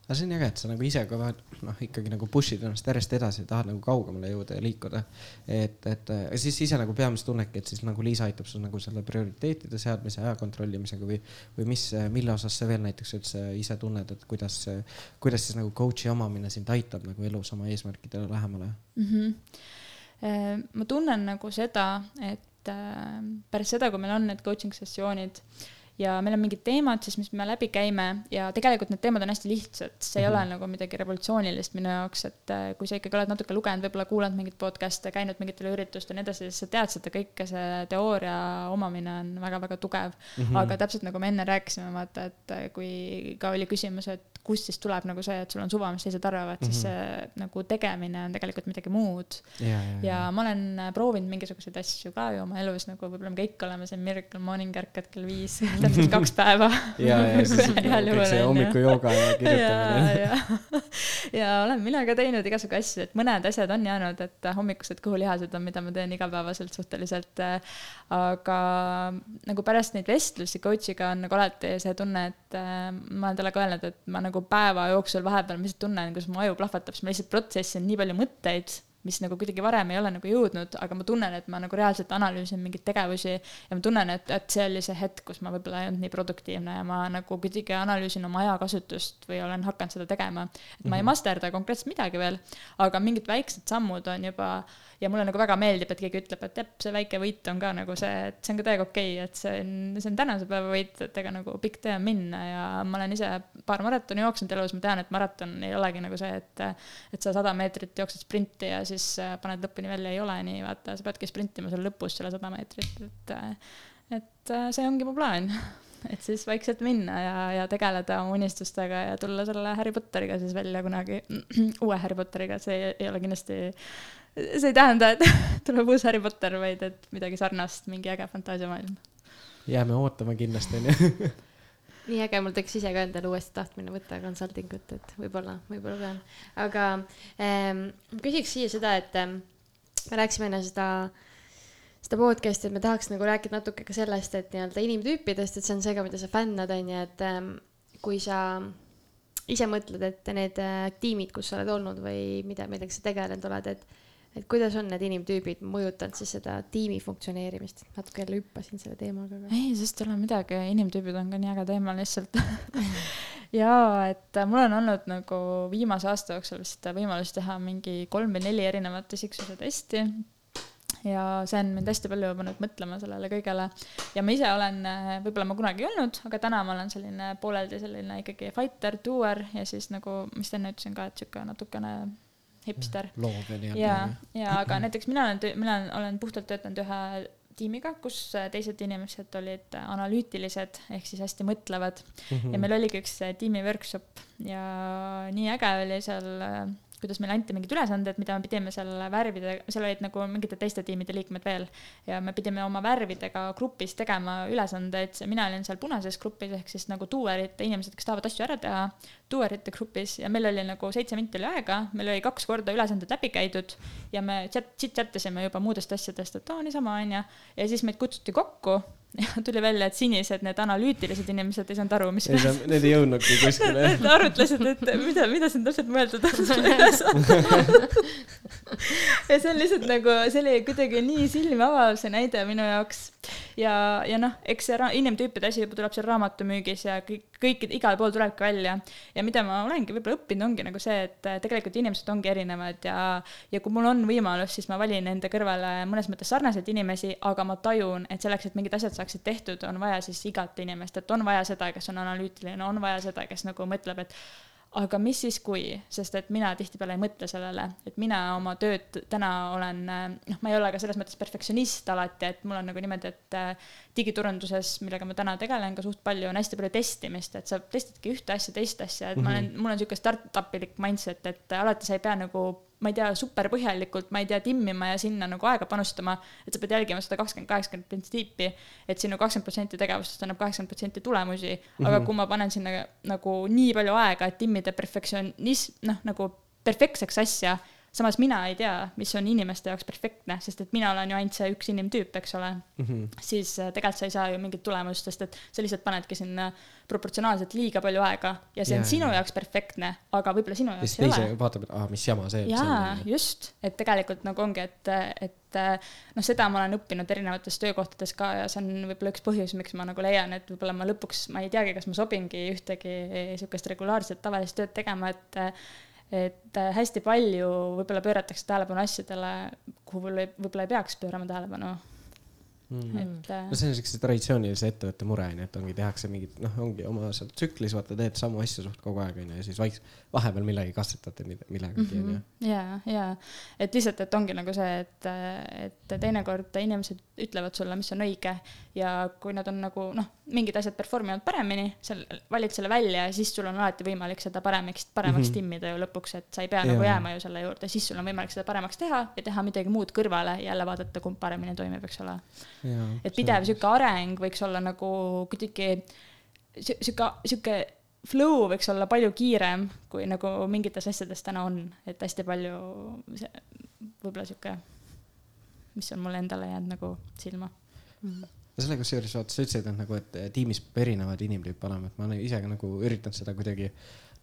aga see on äge, et sa nagu ise ka noh, ikkagi nagu push'id ennast järjest edasi, tahad nagu kaugemale jõuda ja liikuda. et, et siis ise nagu peamiselt tunnedki, et siis nagu Liisa aitab sul nagu selle prioriteetide seadmise, aja kontrollimisega või, või mis, mille osas sa veel näiteks üldse ise tunned, et kuidas, kuidas siis nagu coach'i omamine sind aitab nagu elus oma eesmärkidele lähemale mm? -hmm. ma tunnen nagu seda, et pärast seda, kui meil on need coaching sessioonid ja meil on mingid teemad siis, mis me läbi käime ja tegelikult need teemad on hästi lihtsad, see ei mm -hmm. ole nagu midagi revolutsioonilist minu jaoks, et äh, kui sa ikkagi oled natuke lugenud, võib-olla kuulanud mingeid podcast'e, käinud mingitel üritustel ja nii edasi, siis sa tead seda kõike, see teooria omamine on väga-väga tugev mm. -hmm. aga täpselt nagu me enne rääkisime, vaata, et äh, kui ka oli küsimus, et kust siis tuleb nagu see, et sul on suva, mis teised arvavad mm, -hmm. siis Mhm. see nagu tegemine on tegelikult midagi muud ja, ja, ja ma olen äh, proovinud mingisuguseid asju ka ju oma elus, nagu võib-olla me kõik oleme siin Miracle Morning ärkad kell viis, [laughs] täpselt kaks päeva ja, ja siis [laughs] kõik see hommikujooga ja [laughs] ja, kirjutamine. ja, ja olen mina ka teinud igasugu asju, et mõned asjad on jäänud, et hommikused kõhulihased on, mida ma teen igapäevaselt suhteliselt. aga nagu pärast neid vestlusi coach'iga on nagu alati see tunne, et äh, ma olen talle ka öelnud, et ma nagu päeva jooksul vahepeal ma lihtsalt tunnen, kuidas mu aju plahvatab, sest ma lihtsalt protsessin nii palju mõtteid mis nagu kuidagi varem ei ole nagu jõudnud, aga ma tunnen, et ma nagu reaalselt analüüsin mingeid tegevusi ja ma tunnen, et, et see oli see hetk, kus ma võib-olla ei olnud nii produktiivne ja ma nagu kuidagi analüüsin oma ajakasutust või olen hakanud seda tegema. et ma ei masterda konkreetselt midagi veel, aga mingid väiksed sammud on juba ja mulle nagu väga meeldib, et keegi ütleb, et jah, see väike võit on ka nagu see, et see on ka täiega okei okay,, et see on, see on tänase päeva võit, et ega nagu pikk tee on minna ja ma olen ise paar maratoni jooksnud elus, ma tean, et maraton ei olegi nagu see, et et sa sada meetrit jooksed sprinti ja siis äh, paned lõpuni välja, ei ole nii, vaata, sa peadki sprintima seal lõpus selle sada meetrit, et et äh, see ongi mu plaan [laughs] et siis vaikselt minna ja, ja tegeleda oma unistustega ja tulla selle Harry Potteriga siis välja kunagi, [clears throat] uue Harry Potteriga, see ei ole kindlasti, see ei tähenda, et [laughs] tuleb uus Harry Potter, vaid et midagi sarnast, mingi äge fantaasiamaailm. jääme ootama kindlasti onju. [laughs] nii äge, mul tekkis ise ka endale uuesti tahtmine võtta consulting ut, et võib-olla, võib-olla pean. aga ähm, küsiks siia seda, et ähm, me rääkisime enne seda, seda podcast'i, et me tahaks nagu rääkida natuke ka sellest, et nii-öelda inimtüüpidest, et see on see ka, mida sa fännad, on ju, et ähm, kui sa ise mõtled, et need äh, tiimid, kus sa oled olnud või mida, millega sa tegelenud oled, et et kuidas on need inimtüübid mõjutanud siis seda tiimi funktsioneerimist, natuke jälle hüppasin selle teemaga, aga ei, sest ei ole midagi, inimtüübid on ka nii äge teema lihtsalt. [laughs] Jaa, et äh, mul on olnud nagu viimase aasta jooksul vist võimalus teha mingi kolm või neli erinevat isiksuse testi. Ja see on mind hästi palju pannud mõtlema sellele kõigele. Ja ma ise olen, võib-olla ma kunagi ei olnud, aga täna ma olen selline pooleldi selline ikkagi fighter, doer ja siis nagu, mis enne ütlesin ka, et sihuke natukene hipster. Ja ja, ja aga näiteks mina olen, mina olen, puhtalt töötanud ühe tiimiga, kus teised inimesed olid analüütilised ehk siis hästi mõtlevad. Mhm. ja meil oligi üks tiimi workshop ja nii äge oli seal, kuidas meile anti mingid ülesanded, mida me pidime seal värvide, seal olid nagu mingite teiste tiimide liikmed veel. Ja me pidime oma värvidega grupis tegema ülesandeid, mina olin seal punases grupis ehk siis nagu duerite inimesed, kes tahavad asju ära teha, duerite grupis. Ja meil oli nagu seitse minti oli aega, meil oli kaks korda ülesanded läbi käidud. Ja me chat, chat isime juba muudest asjadest, et aa, niisama onju. ja siis meid kutsuti kokku [laughs] tuli välja, et sinised, need analüütilised inimesed ei saanud aru, mis need ei jõudnudki [laughs] kuskile. [laughs] Nad arutlesid, et mida, mida siin täpselt mõeldud on ja see on lihtsalt nagu, see oli kuidagi nii silmi avav see näide minu jaoks. ja, ja noh, eks see inimtüüpide asi juba tuleb seal raamatumüügis ja kõik, kõik, igal pool tulebki välja. ja mida ma olengi võib-olla õppinud, ongi nagu see, et tegelikult inimesed ongi erinevad ja, ja kui mul on võimalus, siis ma valin enda kõrvale mõnes mõttes sarnaseid inimesi, aga ma tajun, et selleks, et mingid asjad saaksid tehtud, on vaja siis igat inimest, et on vaja seda, kes on analüütiline, on vaja seda, kes nagu mõtleb, et aga mis siis kui, sest et mina tihtipeale ei mõtle sellele, et mina oma tööd täna olen, noh, ma ei ole ka selles mõttes perfektsionist alati, et mul on nagu niimoodi, et äh, digiturunduses, millega ma täna tegelen ka suht palju, on hästi palju testimist, et sa testidki ühte asja, teist asja, et ma olen, mul on niisugune startup'ilik mindset, et alati sa ei pea nagu ma ei tea, super põhjalikult, ma ei tea, timmima ja sinna nagu aega panustama, et sa pead jälgima seda kakskümmend, kaheksakümmend printsiipi, et sinu kakskümmend protsenti tegevustest annab kaheksakümmend protsenti tulemusi mm, -hmm. aga kui ma panen sinna nagu nii palju aega, et timmida perfektsionism, noh, nagu perfektseks asja, samas mina ei tea, mis on inimeste jaoks perfektne, sest et mina olen ju ainult see üks inimtüüp, eks ole mm, -hmm. siis äh, tegelikult sa ei saa ju mingit tulemust, sest et sa lihtsalt panedki sinna proportsionaalselt liiga palju aega ja see on Jaa, sinu jaa. jaoks perfektne, aga võib-olla sinu ja jaoks siis ei ole teise vaatab, et aa, mis jama see jaa, just, et tegelikult nagu ongi, et, et noh, seda ma olen õppinud erinevates töökohtades ka ja see on võib-olla üks põhjus, miks ma nagu leian, et võib-olla ma lõpuks, ma ei teagi, kas ma sobingi ühtegi niisugust regulaarset tavalist tööd tegema, et et hästi palju võib-olla pööratakse tähelepanu asjadele, kuhu võib-olla võib-olla ei peaks pöörama tähelepanu mm.. et äh, no see on siukse traditsioonilise ettevõtte mure onju, et ongi, tehakse mingit, noh, ongi oma seal tsüklis, vaata, teed samu asju suht kogu aeg onju ja siis vaiks-, vahepeal millegagi katsetate mille- millegagi onju. ja, ja et lihtsalt, et ongi nagu see, et, et teinekord inimesed ütlevad sulle, mis on õige ja kui nad on nagu noh, mingid asjad perform ivad paremini, seal valid selle välja ja siis sul on alati võimalik seda paremaks, paremaks Mhm. timmida ju lõpuks, et sa ei pea Jaa. nagu jääma ju selle juurde, siis sul on võimalik seda paremaks teha ja teha midagi muud kõrvale, jälle vaadata, kumb paremini toimib, eks ole. Et pidev sihuke areng võiks olla nagu kuidagi sihuke, sihuke flow võiks olla palju kiirem, kui nagu mingites asjades täna on, et hästi palju see võib-olla sihuke, mis on mulle endale jäänud nagu silma. ja selle kusjuures vaata, sa ütlesid, et nagu, et tiimis peab erinevaid inimtüüpe olema, et ma olen ise ka nagu üritanud seda kuidagi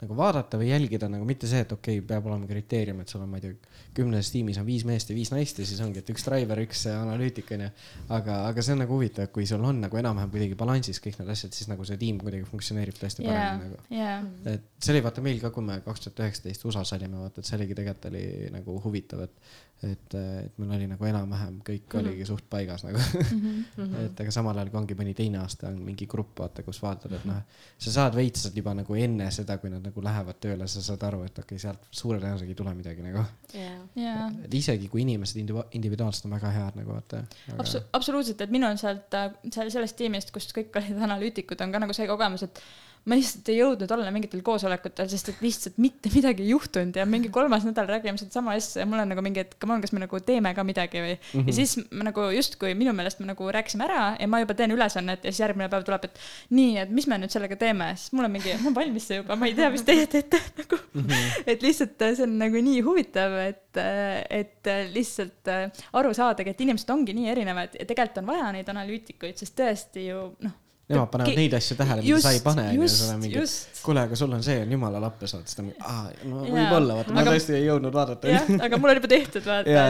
nagu vaadata või jälgida nagu mitte see, et okei okay,, peab olema kriteerium, et sul on, ma ei tea, kümnes tiimis on viis meest ja viis naist ja siis ongi, et üks driver, üks analüütik onju. aga, aga see on nagu huvitav, kui sul on nagu enam-vähem kuidagi balansis kõik need asjad, siis nagu see tiim kuidagi funktsioneerib tõesti jaa paremini nagu., jaa, et see oli vaata meil ka, kui me kaks tuhat üheksateist USA-s olime, vaata, et see oligi tegelikult oli nagu huvitav, et, et, et meil oli nagu enam-vähem kõik Mhm. oligi suht paigas nagu. [laughs] et aga samal ajal, kui ongi mõni teine aasta on mingi grupp, vaata, kus vaatad, et noh, sa saad veits juba nagu enne seda, kui nad nagu lähevad tööle, sa saad aru, et okei okay,, sealt suure tõenäosusega ei tule midagi nagu. jaa. jaa. et isegi kui inimesed indivi- individuaalselt on väga head nagu vaata. Absu-, absoluutselt, et minul on sealt, seal sellest tiimist, kus kõik olid analüütikud, on ka nagu see kogemus, et ma lihtsalt ei jõudnud olla mingitel koosolekutel, sest et lihtsalt mitte midagi ei juhtunud ja mingi kolmas nädal räägime sedasama asja ja mul on nagu mingi, et come on, kas me nagu teeme ka midagi või mm. -hmm. ja siis me nagu justkui minu meelest me nagu rääkisime ära ja ma juba teen ülesannet ja siis järgmine päev tuleb, et nii, et mis me nüüd sellega teeme, siis mul on mingi, ma olen valmis juba, ma ei tea, mis teie teete [laughs] nagu mm. -hmm. et lihtsalt äh, see on nagu nii huvitav, et, et äh, lihtsalt äh, aru saadagi, et inimesed ongi nii erinevad ja tegelikult on vaja neid analüütikuid, sest tõesti ju noh. Nemad panevad neid asju tähele, mida sa ei pane, onju, sul on, mingi, kuule, aga sul on see on jumala lappes, vaata, siis ta on mingi, aa, no võib-olla, vaata, ma tõesti ei jõudnud vaadata. jah, aga mul on juba tehtud, vaata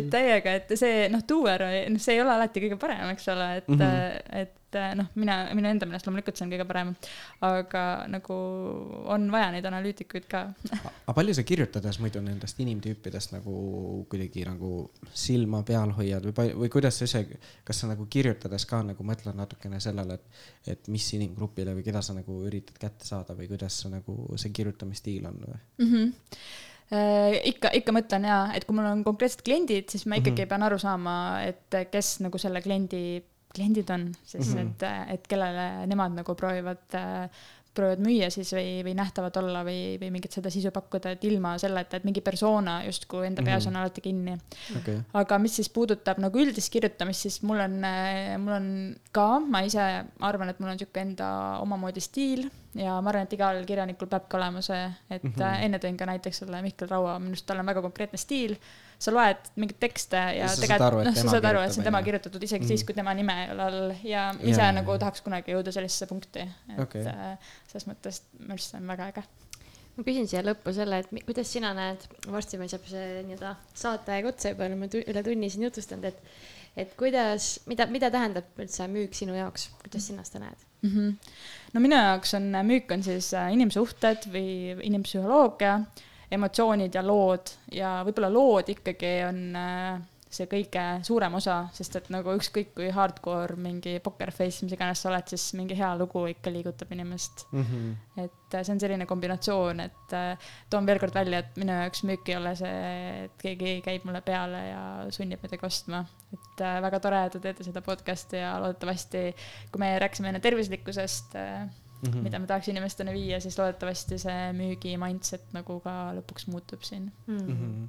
et täiega, et see noh, doer, noh, see ei ole alati kõige parem, eks ole, et mm. -hmm. et noh, mina, minu enda meelest loomulikult see on kõige parem, aga nagu on vaja neid analüütikuid ka. aga palju sa kirjutades muidu nendest inimtüüpidest nagu kuidagi nagu silma peal hoiad või või kuidas sa ise, kas sa nagu kirjutades ka nagu mõtled natukene sellele, et, et mis inimgrupile või keda sa nagu üritad kätte saada või kuidas sa nagu see kirjutamisstiil on või? mm. -hmm. ikka, ikka mõtlen jaa, et kui mul on konkreetsed kliendid, siis ma ikkagi mm. -hmm. pean aru saama, et kes nagu selle kliendi, kliendid on, sest mm. -hmm. et, et kellele nemad nagu proovivad proovivad müüa siis või, või nähtavad olla või, või mingit seda sisu pakkuda, et ilma selleta, et mingi persona justkui enda peas Mhm. on alati kinni. okay., aga mis siis puudutab nagu üldist kirjutamist, siis mul on, mul on ka, ma ise arvan, et mul on sihuke enda omamoodi stiil ja ma arvan, et igal kirjanikul peabki olema see, et mm. -hmm. enne tõin ka näiteks selle Mihkel Raua, minu arust tal on väga konkreetne stiil. Sa loed mingeid tekste ja, Ja tegelikult noh, sa saad aru, et see on tema kirjutatud isegi Mhm. siis, kui tema nime ei ole all ja ise ja, nagu ja. tahaks kunagi jõuda sellisesse punkti, et okay. selles mõttes minu arust see on väga äge. ma küsin siia lõppu selle, et kuidas sina näed, varsti meil saab see nii-öelda saateaeg otsa juba, oleme üle tunni siin jutustanud, et et kuidas, mida, mida tähendab üldse müük sinu jaoks, kuidas sina seda näed? mm. -hmm. no minu jaoks on müük on siis äh, inimsuhted või inimpsühholoogia, emotsioonid ja lood ja võib-olla lood ikkagi on äh, see kõige suurem osa, sest et nagu ükskõik kui hardcore mingi poker face, mis iganes sa oled, siis mingi hea lugu ikka liigutab inimest. mm. -hmm. et äh, see on selline kombinatsioon, et äh, toon veel kord välja, et minu jaoks müük ei ole see, et keegi käib mulle peale ja sunnib midagi ostma. et väga tore, et te teete seda podcast'i ja loodetavasti, kui me rääkisime enne tervislikkusest Mm mm., mida me tahaks inimesteni viia, siis loodetavasti see müügi mindset nagu ka lõpuks muutub siin. Mm. mm. -hmm.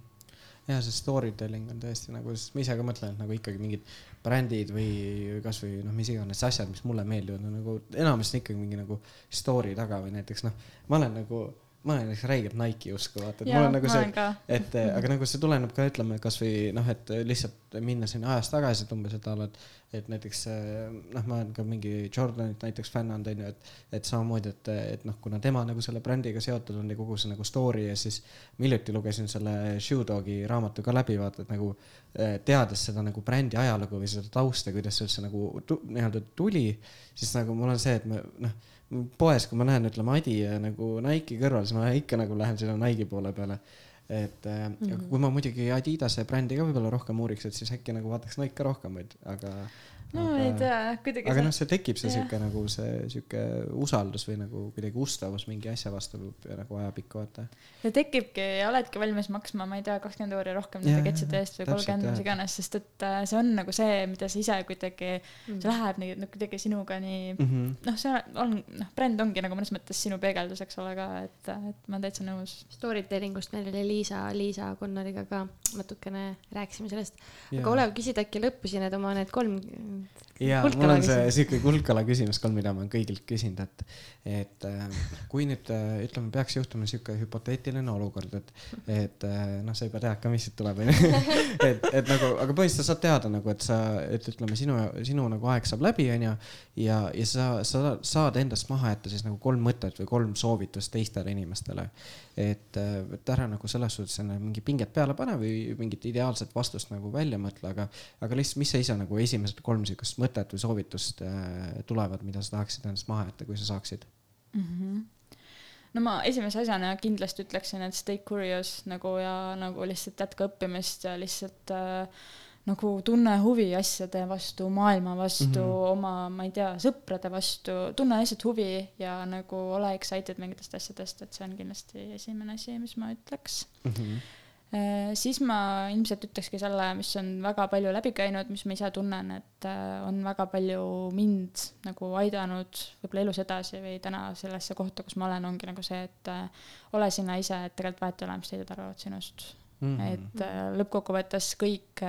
ja see story telling on tõesti nagu, sest ma ise ka mõtlen, et nagu ikkagi mingid brändid või kasvõi noh, mis iganes asjad, mis mulle meeldivad, on nagu enamasti ikkagi mingi nagu story taga või näiteks noh, ma olen nagu, ma olen näiteks räigelt Nike'i usku, vaata, et mul on nagu see et aga nagu see tuleneb ka ütleme kasvõi noh, et lihtsalt minna sinna ajas tagasi, et umbes, et la, et, näiteks eh, noh, ma olen ka mingi Jordanit näiteks fänn olnud onju, et, et samamoodi, et, et noh, kuna tema nagu selle brändiga seotud on ja kogu see nagu story ja siis hiljuti lugesin selle Shoe Dogi raamatu ka läbi, vaata, et nagu eh, teades seda nagu brändi ajalugu või seda tausta, kuidas see üldse nagu nii-öelda tuli, siis nagu mul on see, et ma noh, poes, kui ma näen, ütleme Adi ja nagu Nike'i kõrval, siis ma ikka nagu lähen sinna Nike'i poole peale et mm -hmm. kui ma muidugi Adidase brändi ka võib-olla rohkem uuriks, et siis äkki nagu vaataks Nike ka rohkem, aga, no aga... ei tea, kuidagi aga noh, see tekib see sihuke nagu see sihuke usaldus või nagu kuidagi ustavus mingi asja vastu nagu ajapikku, vaata. ja tekibki ja oledki valmis maksma, ma ei tea, kakskümmend euri rohkem nende ketside eest või kolmkümmend, mis iganes, sest et äh, see on nagu see, mida sa ise kuidagi mm., see läheb nii, no kuidagi sinuga nii mm -hmm., noh, see on, noh, bränd ongi nagu mõnes mõttes sinu peegeldus, eks ole ka, et, et ma olen täitsa nõus. Storytelling ust meil oli Liisa, Liisa Konnariga ka natukene rääkisime sellest. aga Olev, küsid äkki lõppu siin need oma need kolm ja mul on see sihuke kuldkala küsimus ka, mida ma kõigilt küsinud, et, et äh, kui nüüd äh, ütleme, peaks juhtuma sihuke hüpoteetiline olukord, et, et äh, noh, sa juba tead ka, mis siit tuleb, onju. [laughs] et, et nagu, aga põhimõtteliselt sa saad teada nagu, et sa, et ütleme, sinu, sinu nagu aeg saab läbi, onju. ja, ja sa, sa saad endast maha jätta siis nagu kolm mõtet või kolm soovitust teistele inimestele. et, et ära nagu selles suhtes mingi pinget peale pane või mingit ideaalset vastust nagu välja mõtle, aga, aga lihtsalt, mis sa ise nagu esimesed kolm sihukest mõtet või soovitust äh, tulevad, mida sa tahaksid endast maha jätta, kui sa saaksid mm? -hmm no ma esimese asjana kindlasti ütleksin, et stay curious nagu ja nagu lihtsalt jätka õppimist ja lihtsalt äh, nagu tunne huvi asjade vastu, maailma vastu mm, -hmm. oma, ma ei tea, sõprade vastu, tunne lihtsalt huvi ja nagu ole excited mingitest asjadest, et see on kindlasti esimene asi, mis ma ütleks mm. -hmm siis ma ilmselt ütlekski selle, mis on väga palju läbi käinud, mis ma ise tunnen, et äh, on väga palju mind nagu aidanud võib-olla elus edasi või täna sellesse kohta, kus ma olen, ongi nagu see, et äh, ole sina ise, et tegelikult vahet ei ole, mis teised arvavad sinust mm. -hmm. et lõppkokkuvõttes kõik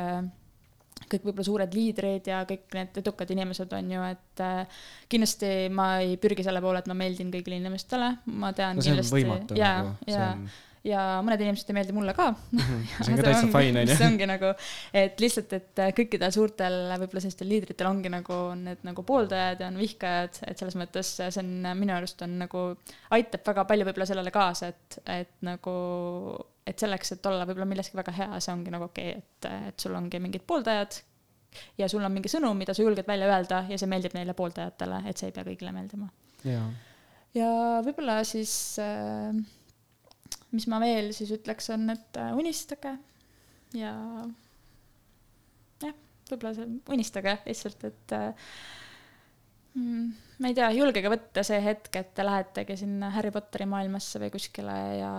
kõik võib-olla suured liidrid ja kõik need edukad inimesed on ju, et äh, kindlasti ma ei pürgi selle poole, et ma meeldin kõigile inimestele, ma tean no, kindlasti. ja, ja on ja mõned inimesed ei meeldi mulle ka. -hmm. [laughs] see on ka täitsa fine onju. see ongi nagu, et lihtsalt, et kõikidel suurtel võib-olla sellistel liidritel ongi nagu need nagu pooldajad ja on vihkajad, et selles mõttes see on minu arust on nagu, aitab väga palju võib-olla sellele kaasa, et, et nagu, et selleks, et olla võib-olla milleski väga hea, see ongi nagu okei okay,, et, et sul ongi mingid pooldajad ja sul on mingi sõnum, mida sa julged välja öelda ja see meeldib neile pooldajatele, et see ei pea kõigile meeldima. ja võib-olla siis äh, mis ma veel siis ütleks, on, et äh, unistage ja jah, võib-olla see unistage lihtsalt, et äh, mm, ma ei tea, julgege võtta see hetk, et te lähetegi sinna Harry Potteri maailmasse või kuskile ja,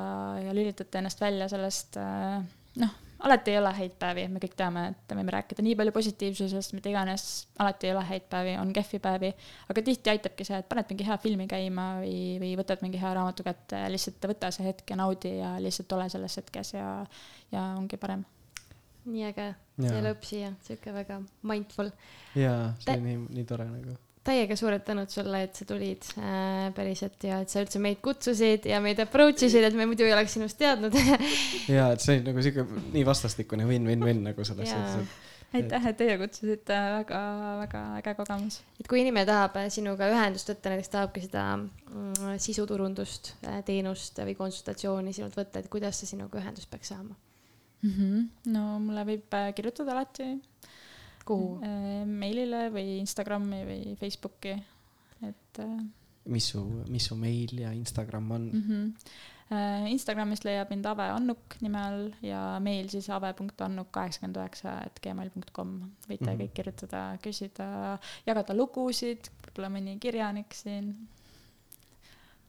ja lülitate ennast välja sellest äh, noh alati ei ole häid päevi, me kõik teame, et me võime rääkida nii palju positiivsusest, mida iganes, alati ei ole häid päevi, on kehvi päevi, aga tihti aitabki see, et paned mingi hea filmi käima või, või võtad mingi hea raamatu kätte, lihtsalt võta see hetk ja naudi ja lihtsalt ole selles hetkes ja, ja ongi parem. Nii äge, see lõpp siia, sihuke väga mindful. jaa, see oli nii, nii tore nagu täiega suured tänud sulle, et sa tulid äh, päriselt ja et sa üldse meid kutsusid ja meid approach isid, et me muidu ei oleks sinust teadnud [laughs] ja, et see oli nagu sihuke nii vastastikune win-win-win nagu selles suhtes, et aitäh, et teie kutsusite, väga-väga äge kogemus. et kui inimene tahab sinuga ühendust võtta, näiteks tahabki seda mm, sisuturundust, äh, teenust või konsultatsiooni sinult võtta, et kuidas ta sinuga ühendust peaks saama mm? -hmm. no mulle võib äh, kirjutada alati kuhu? Äh, meilile või Instagrami või Facebooki, et. Äh, mis su, mis su meil ja Instagram on mm? -hmm. Instagramist leiab mind Ave Annuk nime all ja meil siis ave.annuk kaheksakümmend üheksa et gmail punkt kom. võite mm -hmm. kõik kirjutada, küsida, jagada lugusid, võib-olla mõni kirjanik siin.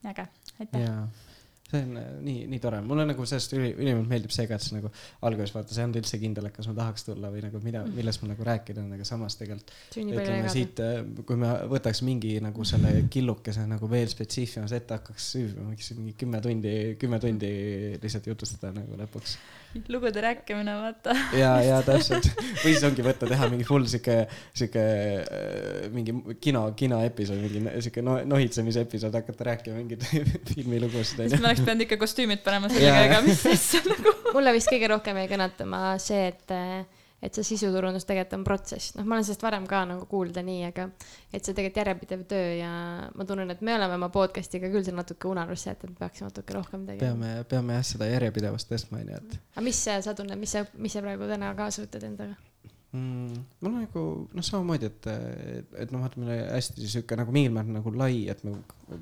äge, aitäh see on äh, nii, nii tore, mulle nagu sellest üli, ülimalt meeldib see ka, et sa nagu alguses vaata, sa ei olnud üldse kindel, et kas ma tahaks tulla või nagu mida, mm. millest mul nagu rääkida on, aga samas tegelikult. ütleme siit, äh, kui me võtaks mingi nagu selle killukese nagu veel spetsiifilisemas ette, hakkaks mingi kümme tundi, kümme tundi lihtsalt jutustada nagu lõpuks lugude rääkimine, vaata. ja, ja täpselt. või siis ongi võtta, teha mingi full sihuke, sihuke äh, mingi kino, kinoepisood, mingi sihuke no, nohitsemise episood, hakata rääkima mingeid [laughs] filmilugusid. siis ma oleks pidanud ikka kostüümid panema sellega, ega mis asja [laughs] nagu. mulle vist kõige rohkem jäi kõnetama see, et et see sisuturundus tegelikult on protsess, noh, ma olen sellest varem ka nagu kuulda nii, aga et see tegelikult järjepidev töö ja ma tunnen, et me oleme oma podcast'iga küll seal natuke unarusse jätnud, peaksime natuke rohkem tegema. peame, peame jah seda järjepidevust tõstma, onju, et. aga mis sa tunned, mis sa, mis sa praegu täna kaasa võtad endaga? mm,? mul on nagu noh, samamoodi, et, et, et noh, vaata, meil oli hästi sihuke nagu mingil määral nagu lai, et me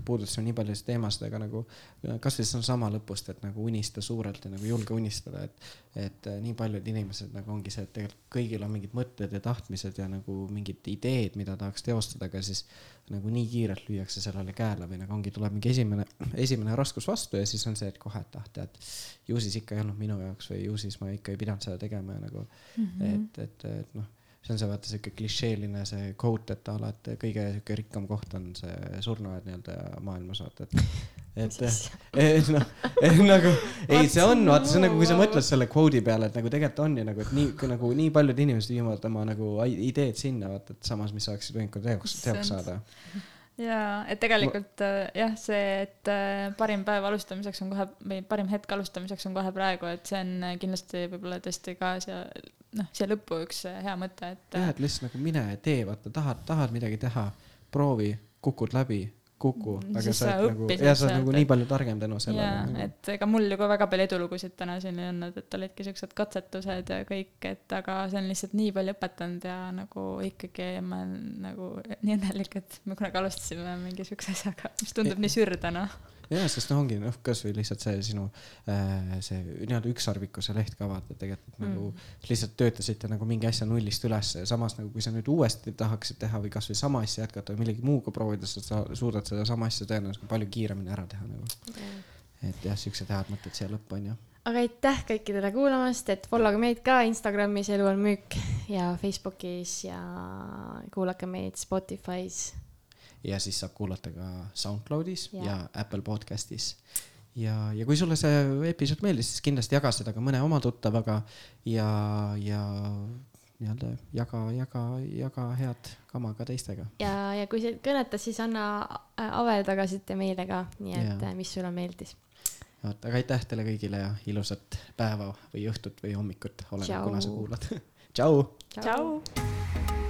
puudutasime nii paljusid teemasid, aga nagu kasvõi seesama lõpust, et nagu unista suurelt ja nagu julge unistada, et, et nii paljud inimesed nagu ongi see, et tegelikult kõigil on mingid mõtted ja tahtmised ja nagu mingid ideed, mida tahaks teostada, aga siis nagu nii kiirelt lüüakse sellele käele või nagu ongi, tuleb mingi esimene, esimene raskus vastu ja siis on see, et kohe, et ah, tead, ju siis ikka ei olnud minu jaoks või ju siis ma ikka ei pidanud seda tegema ja nagu mm, -hmm. et, et, et noh see on see vaata sihuke klišeeline see quote, et a la, et kõige sihuke rikkam koht on see surnuaed nii-öelda maailmas vaata, et. [laughs] et, [laughs] et noh, nagu ei, see on vaata, see on nagu, kui sa mõtled selle quote'i peale, et nagu tegelikult on ju nagu, et nii nagu nii paljud inimesed viivad oma nagu ideed sinna vaata, et samas, mis võinud ka teoks, teoks saada jaa, et tegelikult ma... jah, see, et äh, parim päev alustamiseks on kohe või parim hetk alustamiseks on kohe praegu, et see on kindlasti võib-olla tõesti ka siia noh, siia lõppu üks äh, hea mõte, et. jah, et lihtsalt nagu mine tee, vaata, tahad, tahad midagi teha, proovi, kukud läbi, kuku, mm, aga sa oled nagu, ja sa oled nagu nii palju targem tänu sellele. Nagu. et ega mul ju ka väga palju edulugusid täna siin ei olnud, et olidki siuksed katsetused ja kõik, et aga see on lihtsalt nii palju õpetanud ja nagu ikkagi ma olen nagu nii õnnelik, et me kunagi alustasime mingi siukse asjaga, mis tundub e nii sür täna ja, sest noh, ongi noh, kasvõi lihtsalt see sinu äh, see nii-öelda ükssarvikuse leht ka vaata, tegelikult mm. nagu lihtsalt töötasite nagu mingi asja nullist üles ja samas nagu kui sa nüüd uuesti tahaksid teha või kasvõi sama asja jätkata või millegi muuga proovida, sa suudad seda sama asja tõenäoliselt palju kiiremini ära teha nagu. Mm.. et jah, siuksed head mõtted siia lõppu onju aga aitäh kõikidele kuulamast, et follow ge meid ka Instagramis Elu on müük ja Facebookis ja kuulake meid Spotify's ja siis saab kuulata ka SoundCloudis ja, ja Apple podcastis. ja, ja kui sulle see episood meeldis, siis kindlasti jaga seda ka mõne oma tuttavaga ja, ja nii-öelda jaga, jaga, jaga head kama ka teistega. ja, ja kui see kõnetas, siis anna Ave tagasiside meile ka, nii et ja. mis sulle meeldis. vot, aga aitäh teile kõigile ja ilusat päeva või õhtut või hommikut, oleneb kuna sa kuulad. [laughs] tšau. tšau.